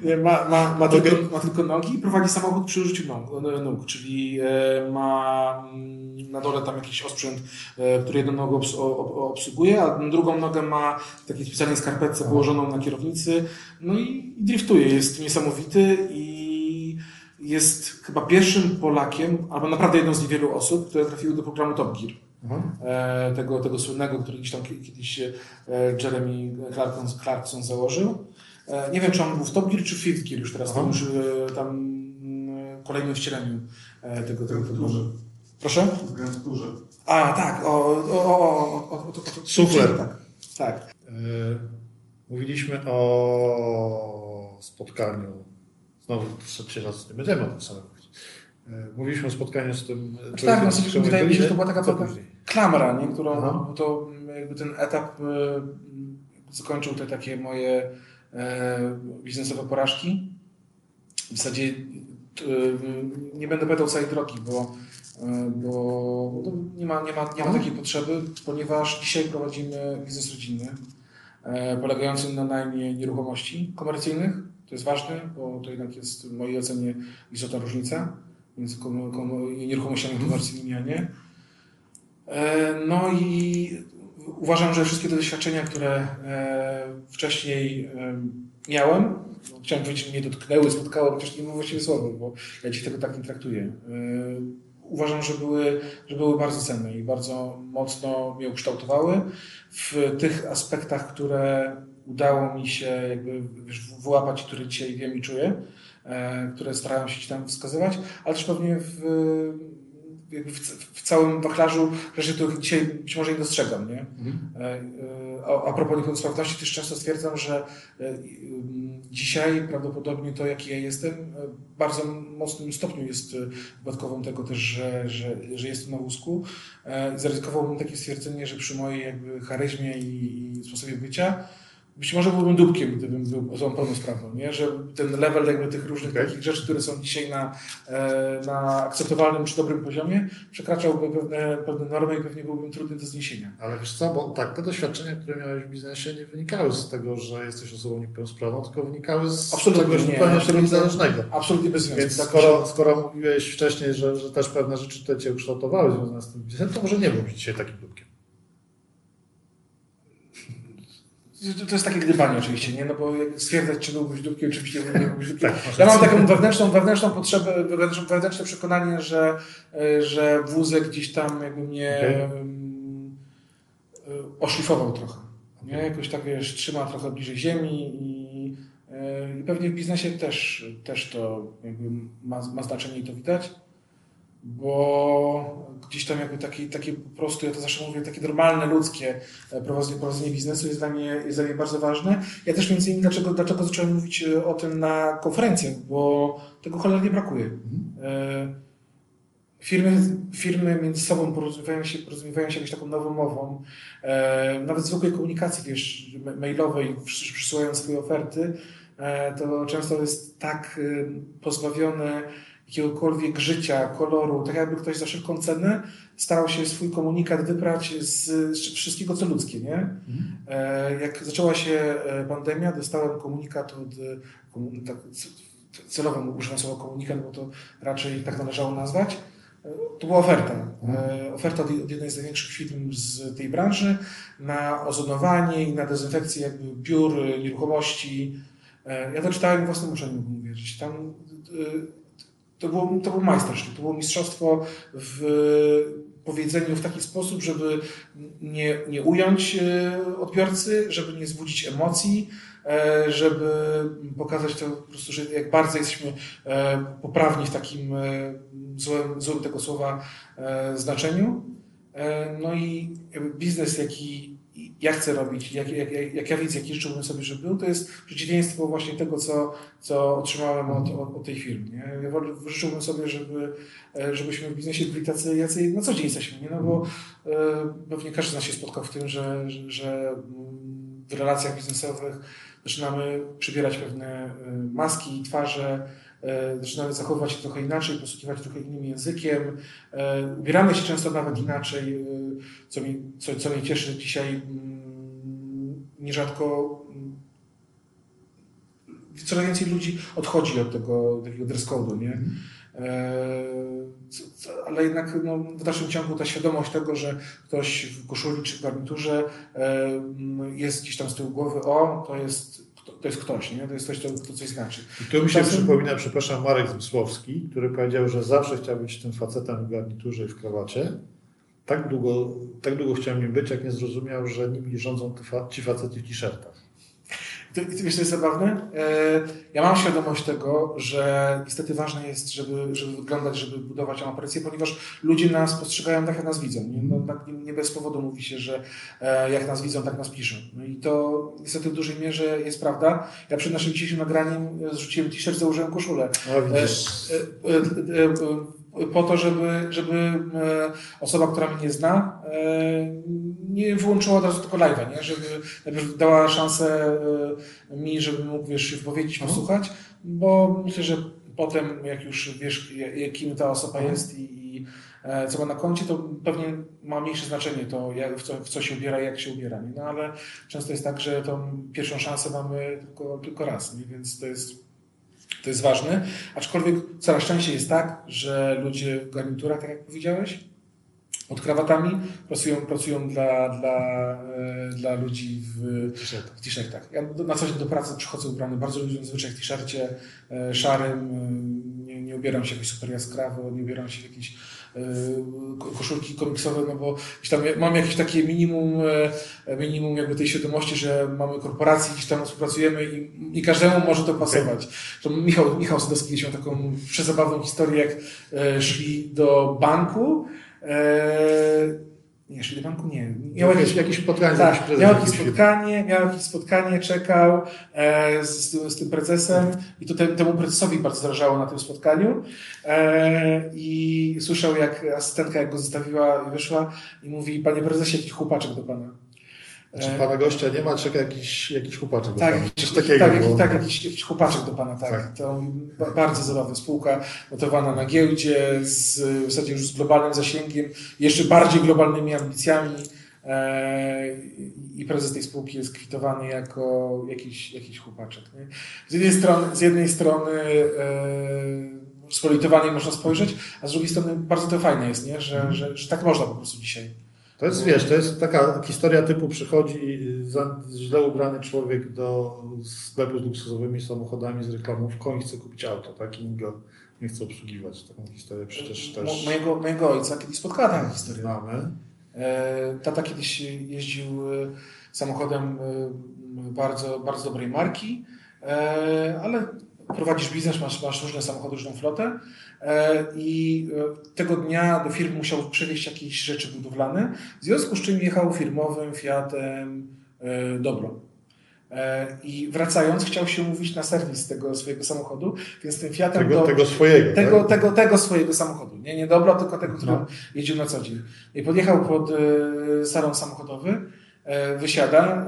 nie ma, ma, ma, tylko, ma tylko nogi i prowadzi samochód przy użyciu nóg, nóg czyli e, ma mm, na dole tam jakiś osprzęt, e, który jedną obs, o, obsługuje, a drugą nogę ma w takiej specjalnej skarpetce położoną na kierownicy. No i, driftuje. Jest niesamowity i jest chyba pierwszym Polakiem, albo naprawdę jedną z niewielu osób, które trafiły do programu Top Gear Aha. e, tego, tego słynnego, który gdzieś tam ki- kiedyś Jeremy Clarkson, Clarkson założył. E, nie wiem, czy on był w Top Gear czy Fifth Gear już teraz, Aha. tam już e, tam mm, kolejnym wcieleniu e, tego, tego. Proszę? W Grand Tourze. A, tak, o, o, o, o, o, o, to, Sufler. Tak, tak. E, Mówiliśmy o spotkaniu. Znowu trzeci raz nie będziemy o tym samym mówić. E, Mówiliśmy o spotkaniu z tym tak, no, sobie wydaje mi się, że to była taka trochę-? Klamra, nie? którą Aha. to jakby ten etap e, zakończył te takie moje e, biznesowe porażki. w zasadzie y, nie będę pytał całej drogi, bo, y, bo no, nie, ma, nie, ma, nie ma takiej potrzeby, ponieważ dzisiaj prowadzimy biznes rodzinny e, polegający na najmie nieruchomości komercyjnych. To jest ważne, bo to jednak jest w mojej ocenie istotna różnica między nieruchomościami komercyjnymi, a nie. E, no i uważam, że wszystkie te doświadczenia, które e, wcześniej e, miałem, no, chciałem powiedzieć, mnie dotknęły, spotkały, chociaż nie mówię właściwie słowo, bo ja dziś tego tak nie traktuję. Uważam, że były, że były bardzo cenne i bardzo mocno mnie ukształtowały w tych aspektach, które udało mi się jakby wyłapać, które dzisiaj wiem i czuję, które starałem się ci tam wskazywać, ale też pewnie w w, w, całym wachlarzu rzeczy, których dzisiaj być może nie dostrzegam. Nie? Mhm. A, e, a propos niepełnosprawności też często stwierdzam, że e, dzisiaj prawdopodobnie to, jaki ja jestem, w bardzo mocnym stopniu jest wypadkową tego też, że, że, że jestem na wózku. Zaryzykowałbym takie stwierdzenie, że przy mojej jakby charyzmie i, i sposobie bycia być może byłbym dupkiem, gdybym był osobą pełnosprawną, nie? że ten level jakby tych różnych okay. takich rzeczy, które są dzisiaj na, e, na akceptowalnym czy dobrym poziomie, przekraczałby pewne, pewne normy i pewnie byłbym trudny do zniesienia. Ale wiesz co, bo tak, te doświadczenia, które miałeś w biznesie nie wynikały z tego, że jesteś osobą niepełnosprawną, tylko wynikały z absolutnie czegoś zupełnie absolutnie zależnego. Absolutnie bez związku. Więc tak skoro, skoro mówiłeś wcześniej, że, że też pewne rzeczy tutaj Cię ukształtowały związane z tym biznesem, to może nie byłbyś dzisiaj takim dupkiem. To jest takie gdybanie oczywiście, nie? No bo stwierdzać, czy byłbyś dupkiem, oczywiście nie byłbyś dupkiem. Tak, ja mam taką wewnętrzną, wewnętrzną potrzebę, wewnętrzne, przekonanie, że, że wózek gdzieś tam jakby mnie okay. oszlifował trochę. Nie? Jakoś tak wiesz, trzyma trochę bliżej ziemi i, i pewnie w biznesie też, też to jakby ma, ma znaczenie i to widać bo gdzieś tam jakby taki, takie po prostu, ja to zawsze mówię, takie normalne, ludzkie e, prowadzenie, prowadzenie biznesu jest dla, mnie, jest dla mnie bardzo ważne. Ja też między innymi dlaczego, dlaczego zacząłem mówić e, o tym na konferencjach, bo tego cholernie brakuje. Mhm. Firmy, firmy między sobą porozumiewają się, porozumiewają się jakąś taką nową mową. Nawet zwykłej komunikacji, wiesz, mailowej, przysyłając swoje oferty, to często jest tak pozbawione jakiegokolwiek życia, koloru, tak jakby ktoś za wszelką cenę starał się swój komunikat wybrać z, z wszystkiego, co ludzkie, nie? Mhm. Jak zaczęła się e, pandemia, dostałem komunikat od, tak, celowo używam słowa komunikat, bo to raczej tak należało nazwać, e, to była oferta. Mhm. Oferta od jednej z największych firm z tej branży na ozonowanie i na dezynfekcję jakby biur, nieruchomości. Ja to czytałem własnym uczeniem mógł wierzyć. Tam to było, to było majstersztyk, to było mistrzostwo w powiedzeniu w taki sposób, żeby nie, nie ująć e, odbiorcy, żeby nie zbudzić emocji, e, żeby pokazać to po prostu, że jak bardzo jesteśmy e, poprawni w takim złym, złym tego słowa znaczeniu. No i biznes, jaki ja chcę robić, jak, jak, jak ja widzę, jaki życzyłbym sobie, żeby był, to jest przeciwieństwo właśnie tego, co, co otrzymałem od, od, od tej firmy. Nie? Ja życzyłbym sobie, żeby, e, żebyśmy w biznesie byli tacy, jacy na co dzień jesteśmy, nie? No bo e, pewnie każdy z nas się spotkał w tym, że, że, w relacjach biznesowych zaczynamy przybierać pewne e, maski, twarze, zaczynamy zachowywać się trochę inaczej, posługiwać trochę innym językiem, ubieramy się często nawet inaczej, co, mi, co, co mnie cieszy, dzisiaj mm, nierzadko mm, coraz więcej ludzi odchodzi od tego takiego dress code'u, nie? ale jednak no, w dalszym ciągu ta świadomość tego, że ktoś w koszuli czy w garniturze jest gdzieś tam z tyłu głowy, o, to jest to jest ktoś, nie? to jest ktoś, kto, coś znaczy. I tu mi się przypomina, przepraszam, Marek Zmysłowski, który powiedział, że zawsze chciał być tym facetem w garniturze i w krawacie. Tak długo, tak długo chciał nim być, jak nie zrozumiał, że nimi rządzą ci faceci w t-shirtach. To, wiesz, to jest zabawne. E, ja mam świadomość tego, że niestety ważne jest, żeby, żeby wyglądać, żeby budować amapresję, ponieważ ludzie nas postrzegają tak, jak nas widzą. Nie, no, tak, nie bez powodu mówi się, że e, jak nas widzą, tak nas piszą. No i to niestety w dużej mierze jest prawda. Ja przed naszym dzisiejszym nagraniem zrzuciłem t-shirt, założyłem koszulę. No, widzisz po to, żeby, żeby e, osoba, która mnie nie zna, e, nie wyłączyła od razu tylko live'a, nie? Żeby najpierw dała szansę e, mi, żebym mógł wiesz, się wypowiedzieć, Mhm. posłuchać, bo myślę, że potem jak już wiesz, kim ta osoba Mhm. jest i, i co ma na koncie, to pewnie ma mniejsze znaczenie to, jak, w, co, w co się ubiera i jak się ubiera. Nie? No ale często jest tak, że tą pierwszą szansę mamy tylko, tylko raz, nie? więc to jest, to jest ważne. Aczkolwiek coraz częściej jest tak, że ludzie w garniturach, tak jak powiedziałeś, pod krawatami pracują, pracują dla, dla, e, dla ludzi w, t-shirtach. Ja na co dzień do pracy przychodzę ubrany bardzo lubię zazwyczaj w t-shircie e, szarym, e, nie, nie ubieram się jakoś super jaskrawo, nie ubieram się w jakieś ko- koszulki komiksowe, no bo gdzieś tam mam jakieś takie minimum, e, minimum jakby tej świadomości, że mamy korporację, gdzieś tam współpracujemy i, i każdemu może to pasować. To Michał, Michał Sadowski kiedyś miał taką przezabawną historię, jak e, szli do banku, e, nie, szli do banku? Nie. Miał jakieś, jakieś spotkanie, tak, miał jakieś spotkanie, miał jakieś spotkanie, czekał e, z, z tym prezesem i to te, temu prezesowi bardzo zależało na tym spotkaniu e, i słyszał jak asystentka jak go zostawiła i wyszła i mówi, panie prezesie, jakiś chłopaczek do pana. Czy E, pana gościa nie ma, czeka jakiś, jakiś chłopaczek. do tak, pana. Coś takiego. tak, jakiś, było. tak jakiś, jakiś chłopaczek do pana, tak. Tak. To ba- bardzo zabawna spółka, notowana na giełdzie, z, w zasadzie już z globalnym zasięgiem, jeszcze bardziej globalnymi ambicjami. E, I prezes tej spółki jest kwitowany jako jakiś, jakiś chłopaczek. Nie? Z, jednej strony, z jednej strony e, spolitowanie można spojrzeć, a z drugiej strony bardzo to fajne jest, nie? Że, że, że tak można po prostu dzisiaj. To jest, wiesz, to jest taka historia typu przychodzi źle ubrany człowiek do sklepu z luksusowymi samochodami z reklamówką i chce kupić auto, tak? I go nie chce obsługiwać. Taką historię przecież też Mojego, mojego ojca kiedyś spotkała taka historia. znamy. E, Tata kiedyś jeździł e, samochodem e, bardzo, bardzo dobrej marki, ale prowadzisz biznes, masz, masz różne samochody, różną flotę e, i e, tego dnia do firmy musiał przewieźć jakieś rzeczy budowlane, w związku z czym jechał firmowym Fiatem e, Dobro. I wracając chciał się umówić na serwis tego swojego samochodu, więc tym Fiatem Tego, do- tego swojego. tego, tak? tego, tego swojego samochodu. Nie, nie dobro, tylko tego, którym No. jeździł na co dzień. I podjechał pod salon samochodowy, wysiada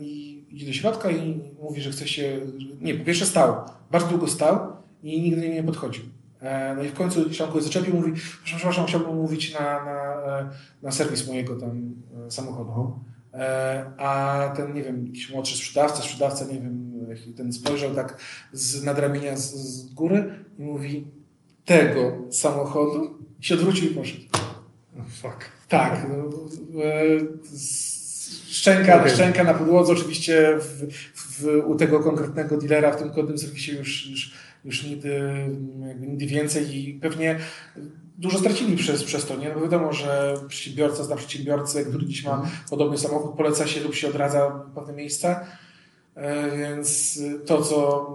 i idzie do środka i mówi, że chce się. Nie, po pierwsze stał. Bardzo długo stał i nigdy nie podchodził. E, No i w końcu się on kogoś zaczepił mówi, "Proszę, przepraszam, chciałbym mówić na, na, e, na serwis mojego tam e, samochodu. A ten, nie wiem, jakiś młodszy sprzedawca, sprzedawca, nie wiem, ten spojrzał tak z nadramienia z, z góry i mówi tego samochodu i się odwrócił i poszedł. Oh, fuck. Tak. no, z- Szczęka, Okej. szczęka na podłodze, oczywiście w, w, u tego konkretnego dealera w tym kodnym serwisie już, już, już nigdy, nigdy więcej i pewnie dużo stracili przez, przez to, nie? No bo wiadomo, że przedsiębiorca zna przedsiębiorcę, który gdzieś ma podobny samochód, poleca się lub się odradza pewne miejsca, E, więc to, co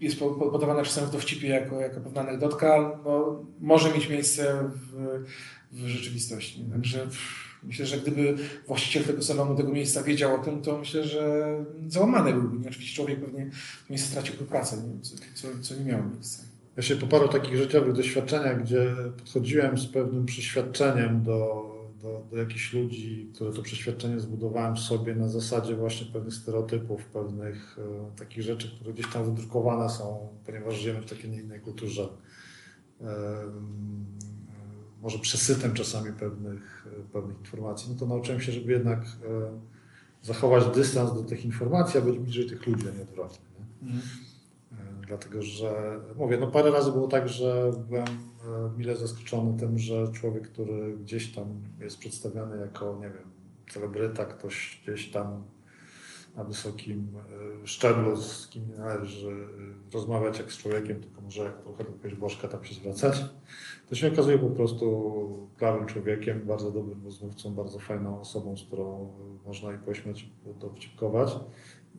jest po- po- podawane czasem w dowcipie jako, jako pewna anegdotka, no, może mieć miejsce w, w rzeczywistości. Także pff, myślę, że gdyby właściciel tego salonu, tego miejsca wiedział o tym, to myślę, że załamany byłby. Nie? Oczywiście człowiek pewnie miejsce straciłby pracę, nie? Co, co, co nie miało miejsca. Ja się po paru takich życiowych doświadczeniach, gdzie podchodziłem z pewnym przeświadczeniem do, do, do jakichś ludzi, które to przeświadczenie zbudowałem w sobie na zasadzie właśnie pewnych stereotypów, pewnych e, takich rzeczy, które gdzieś tam wydrukowane są, ponieważ żyjemy w takiej nie innej kulturze. Em, może przesytem czasami pewnych, pewnych informacji, no to nauczyłem się, żeby jednak e, zachować dystans do tych informacji, a być bliżej tych ludzi, a nie odwrotnie. Nie? E, Dlatego, że mówię, no parę razy było tak, że byłem e, mile zaskoczony tym, że człowiek, który gdzieś tam jest przedstawiany jako, nie wiem, celebryta, ktoś gdzieś tam na wysokim e, szczeblu, z kim nie należy e, rozmawiać jak z człowiekiem, tylko może jak trochę do jakiegoś bożka tam się zwracać, to się okazuje po prostu prawym człowiekiem, bardzo dobrym rozmówcą, bardzo fajną osobą, z którą e, można i pośmiać, dowcipkować.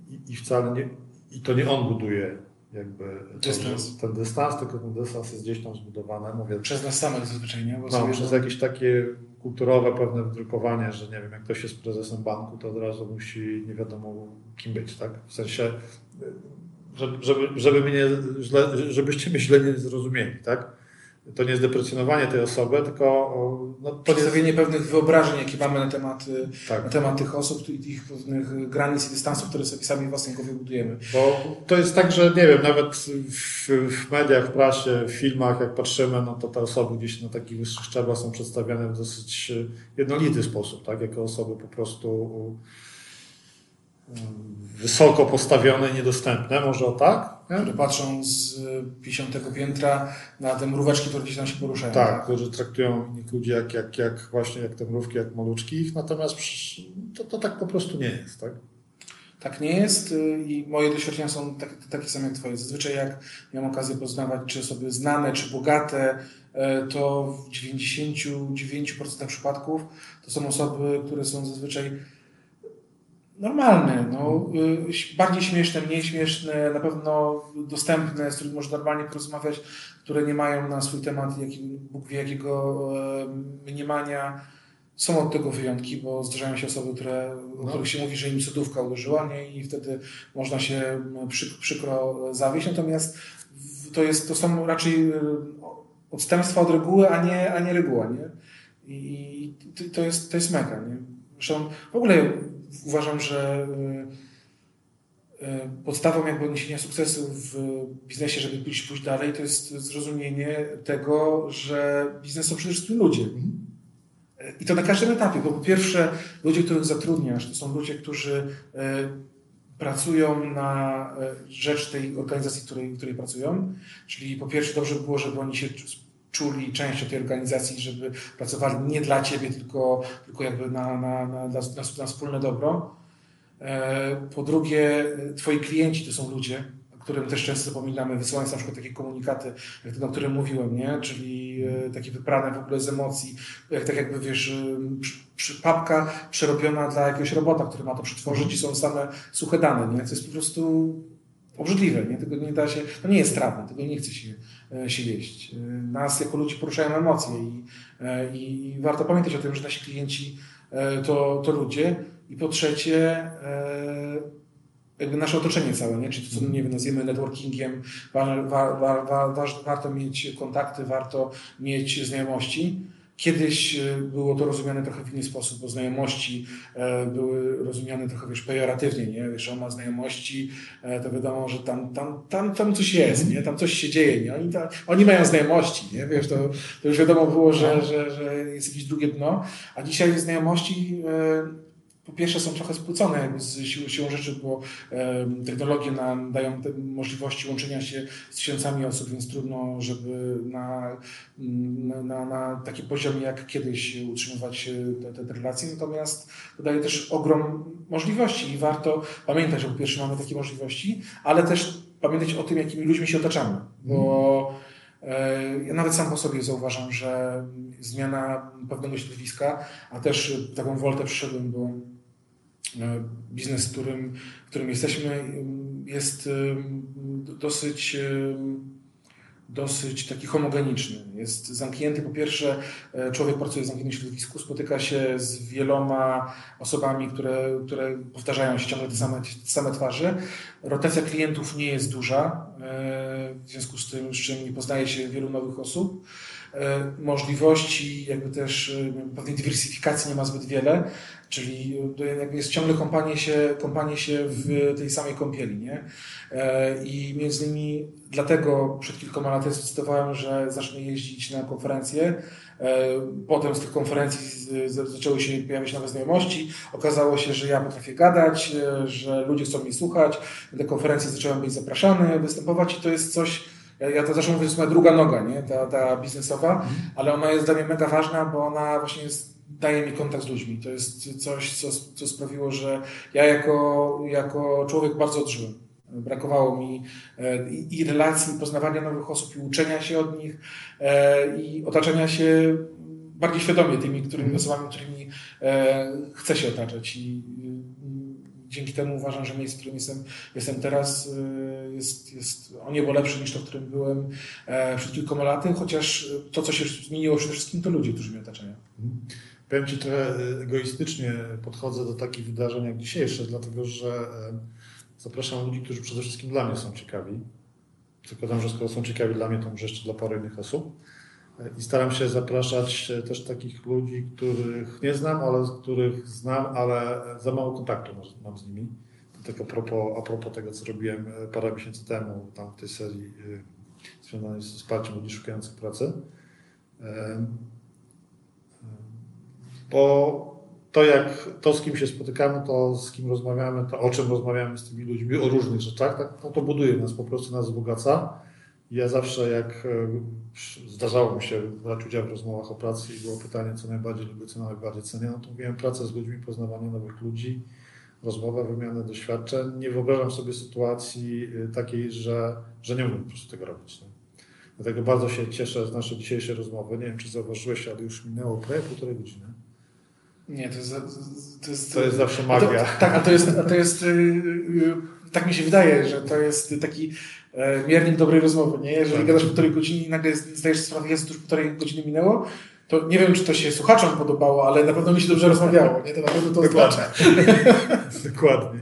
I, I wcale nie, i to nie on buduje jakby Dystans. ten dystans, tylko ten dystans jest gdzieś tam zbudowany, mówię, Przez nas samych zazwyczaj, nie? Bo no, przez jakieś takie kulturowe pewne wdrukowanie, że nie wiem, jak ktoś jest prezesem banku, to od razu musi nie wiadomo kim być, tak? W sensie, żeby, żeby, żeby mnie źle, żebyście mnie źle nie zrozumieli, tak? To nie jest deprecjonowanie tej osoby, tylko no, Przedstawienie pewnych wyobrażeń, jakie mamy na temat, y, Tak. na temat tych osób i tych pewnych granic i dystansów, które sobie sami własnej głowie budujemy. Bo to jest tak, że nie wiem, nawet w, w mediach, w prasie, w filmach, jak patrzymy, no to te osoby gdzieś na takich wyższych szczeblach są przedstawiane w dosyć jednolity sposób, tak? Jako osoby po prostu wysoko postawione niedostępne, może o tak? Nie? Które patrzą z 50 piętra na te mróweczki, które gdzieś tam się poruszają. Tak, którzy traktują innych ludzi jak, jak, jak właśnie jak te mrówki, jak maluczki, natomiast przecież to, to tak po prostu nie jest, tak? Tak nie jest y, i moje doświadczenia są tak, takie same jak Twoje. Zazwyczaj jak miałem okazję poznawać czy osoby znane, czy bogate, y, to w 99% przypadków to są osoby, które są zazwyczaj normalne, no, y, bardziej śmieszne, mniej śmieszne, na pewno dostępne, z którymi można normalnie porozmawiać, które nie mają na swój temat jaki, Bóg wie jakiego e, mniemania. Są od tego wyjątki, bo zdarzają się osoby, które, o No. których się mówi, że im cudówka uderzyła nie? i wtedy można się przy, przykro zawieść. Natomiast to, jest, to są raczej y, odstępstwa od reguły, a nie, a nie reguła. Nie? I to- to jest, to jest mega. Nie? Zresztą w ogóle uważam, że y, y, podstawą jakby odniesienia sukcesu w biznesie, żeby pójść, pójść dalej, to jest zrozumienie tego, że biznes to przede wszystkim ludzie. I to na każdym etapie, bo po pierwsze ludzie, których zatrudniasz, to są ludzie, którzy e, pracują na e, rzecz tej organizacji, w której, w której pracują. Czyli po pierwsze dobrze by było, żeby oni się czuli częścią tej organizacji, żeby pracowali nie dla ciebie, tylko, tylko jakby na, na, na, na, na, wspólne dobro. E, Po drugie, twoi klienci to są ludzie, o którym też często zapominamy, wysyłając na przykład takie komunikaty, jak ten, o którym mówiłem, nie? czyli e, takie wyprane w ogóle z emocji, jak tak jakby wiesz, e, przy, papka przerobiona dla jakiegoś robota, który ma to przetworzyć i są same suche dane, nie? To jest po prostu obrzydliwe, nie? Tego nie da się, to nie jest trawne, tego nie chce się, się jeść. E, Nas jako ludzi poruszają emocje i, e, i, i warto pamiętać o tym, że nasi klienci e, to, to ludzie i po trzecie e, jakby nasze otoczenie całe, nie? czyli to, co nie wiem, nazwiemy networkingiem, wa, wa, wa, wa, wa, warto mieć kontakty, warto mieć znajomości. Kiedyś e, było to rozumiane trochę w inny sposób, bo znajomości e, były rozumiane trochę wiesz, pejoratywnie, nie? Wiesz, on ma znajomości, e, to wiadomo, że tam, tam, tam, tam coś jest, nie? Tam coś się dzieje, nie? Oni, ta, oni mają znajomości, nie? Wiesz, to, to już wiadomo było, że, że, że jest jakieś drugie dno, a dzisiaj znajomości e, po pierwsze są trochę spłycone jakby z siłą, siłą rzeczy, bo e, technologie nam dają możliwości łączenia się z tysiącami osób, więc trudno, żeby na, na, na, na takim poziomie jak kiedyś utrzymywać te, te relacje. Natomiast to daje też ogrom możliwości i warto pamiętać, że po pierwsze mamy takie możliwości, ale też pamiętać o tym, jakimi ludźmi się otaczamy, bo e, ja nawet sam po sobie zauważam, że zmiana pewnego środowiska, a też taką woltę przyszedłem, bo biznes, w którym, w którym jesteśmy, jest ym, dosyć, ym, dosyć taki homogeniczny. Jest zamknięty, po pierwsze, e, człowiek pracuje w zamkniętym środowisku, spotyka się z wieloma osobami, które, które powtarzają się ciągle te same, te same twarze. Rotacja klientów nie jest duża, e, w związku z tym, z czym nie poznaje się wielu nowych osób. E, Możliwości, jakby też e, pewnej dywersyfikacji nie ma zbyt wiele, czyli e, jakby jest ciągle kąpanie się, kąpanie się w tej samej kąpieli, nie? I między innymi dlatego przed kilkoma laty zdecydowałem, że zacznę jeździć na konferencje. Potem z tych konferencji zaczęły się pojawiać nowe znajomości. Okazało się, że ja potrafię gadać, że ludzie chcą mnie słuchać. Na te konferencje zacząłem być zapraszany, występować i to jest coś, ja, ja to zawsze mówię, że to jest moja druga noga, nie? Ta, ta biznesowa, ale ona jest dla mnie mega ważna, bo ona właśnie jest, daje mi kontakt z ludźmi. To jest coś, co, co sprawiło, że ja jako, jako człowiek bardzo odżyłem. Brakowało mi e, i, i relacji, i poznawania nowych osób, i uczenia się od nich, e, i otaczania się bardziej świadomie tymi którymi osobami, którymi e, chcę się otaczać. I dzięki temu uważam, że miejsce, w którym jestem, jestem teraz, y, jest, jest o niebo lepsze niż to, w którym byłem e, przed kilkoma laty, chociaż to, co się zmieniło przede wszystkim, to ludzie, którzy mnie otaczają. Powiem Ci trochę egoistycznie podchodzę do takich wydarzeń jak dzisiejsze, dlatego że e, zapraszam ludzi, którzy przede wszystkim dla mnie są ciekawi. Zakładam, że skoro są ciekawi dla mnie, to może jeszcze dla paru innych osób. I staram się zapraszać też takich ludzi, których nie znam, ale których znam, ale za mało kontaktu mam z nimi. Tak a propos, a propos tego, co robiłem parę miesięcy temu tam w tej serii związanej z wsparciem ludzi szukających pracy. Bo to, jak to, z kim się spotykamy, to z kim rozmawiamy, to o czym rozmawiamy z tymi ludźmi, o różnych rzeczach, tak, no to buduje nas, po prostu nas wzbogaca. Ja zawsze, jak zdarzało mi się brać udział w rozmowach o pracy i było pytanie, co najbardziej lubię, co najbardziej cenię, no to mówiłem pracę z ludźmi, poznawanie nowych ludzi, rozmowa, wymianę doświadczeń. Nie wyobrażam sobie sytuacji e, takiej, że, że nie mógłbym po prostu tego robić. Nie? Dlatego bardzo się cieszę z naszej dzisiejszej rozmowy. Nie wiem, czy zauważyłeś, ale już minęło prawie półtorej godziny. Nie, to jest, to jest, to jest zawsze magia. To, tak, a to jest, a to jest yy, tak mi się wydaje, że to jest taki e, miernik dobrej rozmowy, nie? Jeżeli tak. gadasz półtorej godziny i nagle zdajesz sprawę, jest już półtorej godziny minęło, to nie wiem, czy to się słuchaczom podobało, ale na pewno mi się dobrze rozmawiało, nie? To na pewno to Dokładnie. Dokładnie.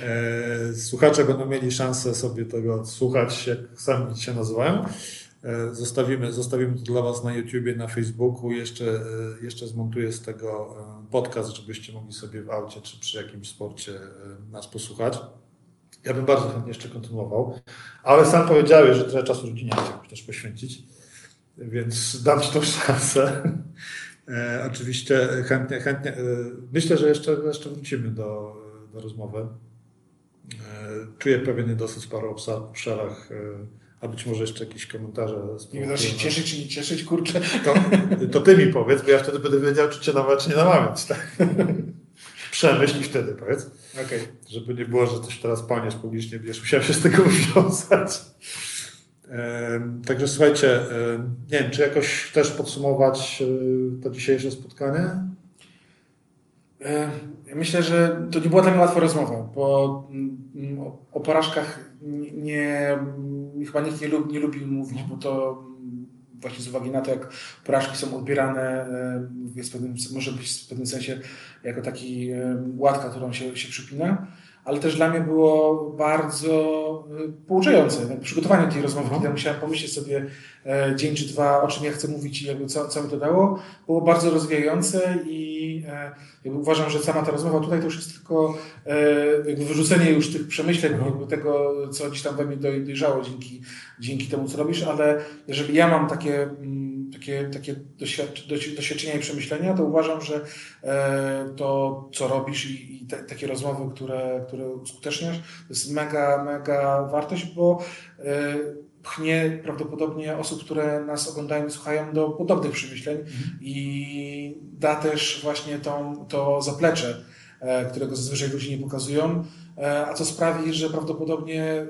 E, słuchacze będą mieli szansę sobie tego słuchać, jak sami się nazywają. E, zostawimy, zostawimy to dla Was na YouTubie, na Facebooku. Jeszcze, jeszcze zmontuję z tego podcast, żebyście mogli sobie w aucie czy przy jakimś sporcie nas posłuchać. Ja bym bardzo chętnie jeszcze kontynuował, ale sam powiedziałeś, że trochę czasu rodzinie chciałbym też poświęcić, więc dam Ci tą szansę. E, oczywiście chętnie, chętnie. E, myślę, że jeszcze, jeszcze wrócimy do, do rozmowy. E, czuję pewien niedosyt w paru obszarach, a być może jeszcze jakieś komentarze. Nie wiem, się cieszyć czy nie cieszyć, kurczę. To, to ty mi powiedz, bo ja wtedy będę wiedział, czy cię namawiać, czy nie namawiać. Tak? Przemyśl i wtedy powiedz. Okay. Żeby nie było, że coś teraz paniesz publicznie, wiesz, musiałem się z tego wywiązać. Także słuchajcie, nie wiem, czy jakoś też podsumować to dzisiejsze spotkanie? Myślę, że to nie była dla mnie łatwa rozmowa, bo mm, o porażkach nie, chyba nikt nie lubi, nie lubi mówić, bo to właśnie z uwagi na to, jak porażki są odbierane, jest pewnym, może być w pewnym sensie jako taki łatka, którą się, się przypina ale też dla mnie było bardzo y, pouczające. Przygotowanie tej rozmowy, kiedy ja musiałem pomyśleć sobie e, dzień czy dwa, o czym ja chcę mówić i jakby co, co mi to dało, było bardzo rozwijające i e, uważam, że sama ta rozmowa tutaj to już jest tylko e, wyrzucenie już tych przemyśleń, mhm. jakby tego, co gdzieś tam we mnie dojrzało dzięki, dzięki temu, co robisz, ale jeżeli ja mam takie mm, takie, takie doświadczenia i przemyślenia, to uważam, że e, to, co robisz i, i te, takie rozmowy, które, które uskuteczniasz, to jest mega, mega wartość, bo e, pchnie prawdopodobnie osób, które nas oglądają i słuchają do podobnych przemyśleń mhm. i da też właśnie tą, to zaplecze, e, którego zazwyczaj ludzie nie pokazują, a co sprawi, że prawdopodobnie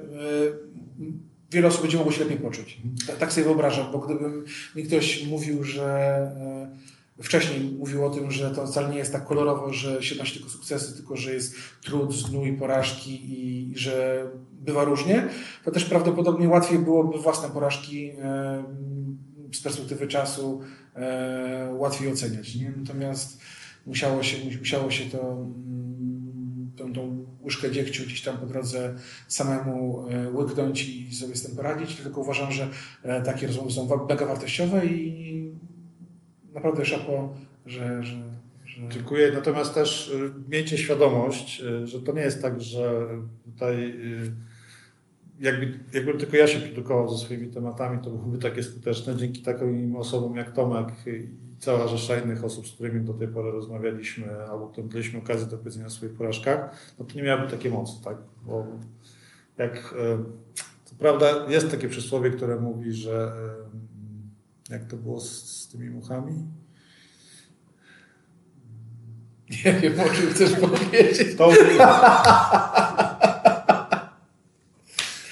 wiele osób będzie mogło się lepiej poczuć. Tak sobie wyobrażam, bo gdybym mi ktoś mówił, że e, wcześniej mówił o tym, że to wcale nie jest tak kolorowo, że się nosi tylko sukcesy, tylko że jest trud, znój, porażki i że bywa różnie, to też prawdopodobnie łatwiej byłoby własne porażki z perspektywy czasu e, łatwiej oceniać. Nie? Natomiast musiało się, musiało się to mm, tą, tą łyżkę dziegciu gdzieś tam po drodze samemu e, łyknąć i sobie z tym poradzić, tylko uważam, że e, takie rozmowy są mega wartościowe i naprawdę szapo, że, że, że... Dziękuję. Natomiast też e, miejcie świadomość, że to nie jest tak, że tutaj jakby, jakbym tylko ja się produkował ze swoimi tematami, to byłoby takie skuteczne. Dzięki takim osobom jak Tomek cała rzesza innych osób, z którymi do tej pory rozmawialiśmy, albo mieliśmy okazję do powiedzenia o swoich porażkach, no to nie miałaby takiej mocy, tak? Bo jak, co prawda jest takie przysłowie, które mówi, że jak to było z, z tymi muchami? Nie wiem, o czym chcesz powiedzieć. To...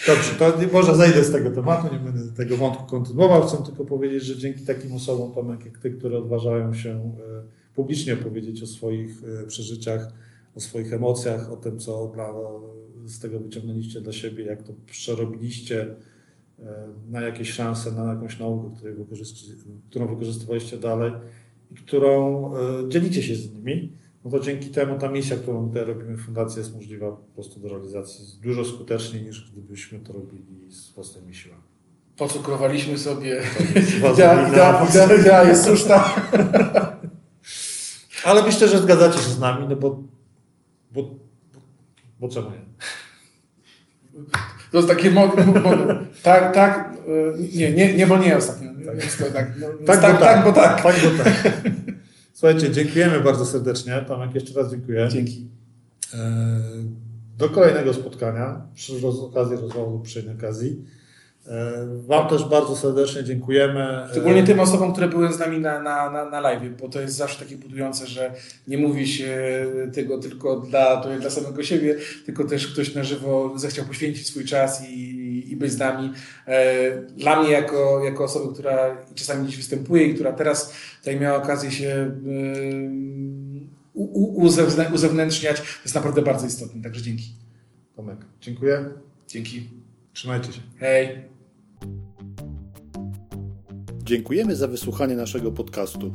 Dobrze, to może zejdę z tego tematu, nie będę tego wątku kontynuował. Chcę tylko powiedzieć, że dzięki takim osobom, Tomek, jak ty, które odważają się e, publicznie opowiedzieć o swoich e, przeżyciach, o swoich emocjach, o tym, co dla, z tego wyciągnęliście dla siebie, jak to przerobiliście na jakieś szanse, na jakąś naukę, którą wykorzystywaliście dalej i którą dzielicie się z nimi no to dzięki temu ta misja, którą tutaj robimy w Fundacji jest możliwa po prostu do realizacji dużo skuteczniej niż gdybyśmy to robili z własnymi siłami. Pocukrowaliśmy sobie. Idea, idea, idea, idea jest słuszna. Ale myślę, że zgadzacie się z nami, no bo, bo, bo czemu nie? To jest takie mod, mod, tak, tak, y, nie, nie, nie, bo nie ostatnio. To tak, no, więc Tak, tak, tak, bo tak. Tak, bo tak. Słuchajcie, dziękujemy bardzo serdecznie. Tomek, jeszcze raz dziękuję. Dzięki. E, Do kolejnego spotkania przy okazji rozmowy lub przy okazji. E, Wam też bardzo serdecznie dziękujemy. Szczególnie E, tym osobom, które były z nami na, na, na, na live, bo to jest zawsze takie budujące, że nie mówi się tego tylko dla, to dla samego siebie, tylko też ktoś na żywo zechciał poświęcić swój czas i, i być z nami. E, Dla mnie, jako, jako osoby, która czasami gdzieś występuje i która teraz tutaj miała okazję się uzewnę- uzewnętrzniać, to jest naprawdę bardzo istotne, także dzięki. Tomek, dziękuję. Dzięki. Trzymajcie się. Hej. Dziękujemy za wysłuchanie naszego podcastu.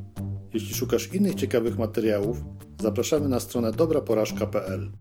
Jeśli szukasz innych ciekawych materiałów, zapraszamy na stronę dobraporażka.pl.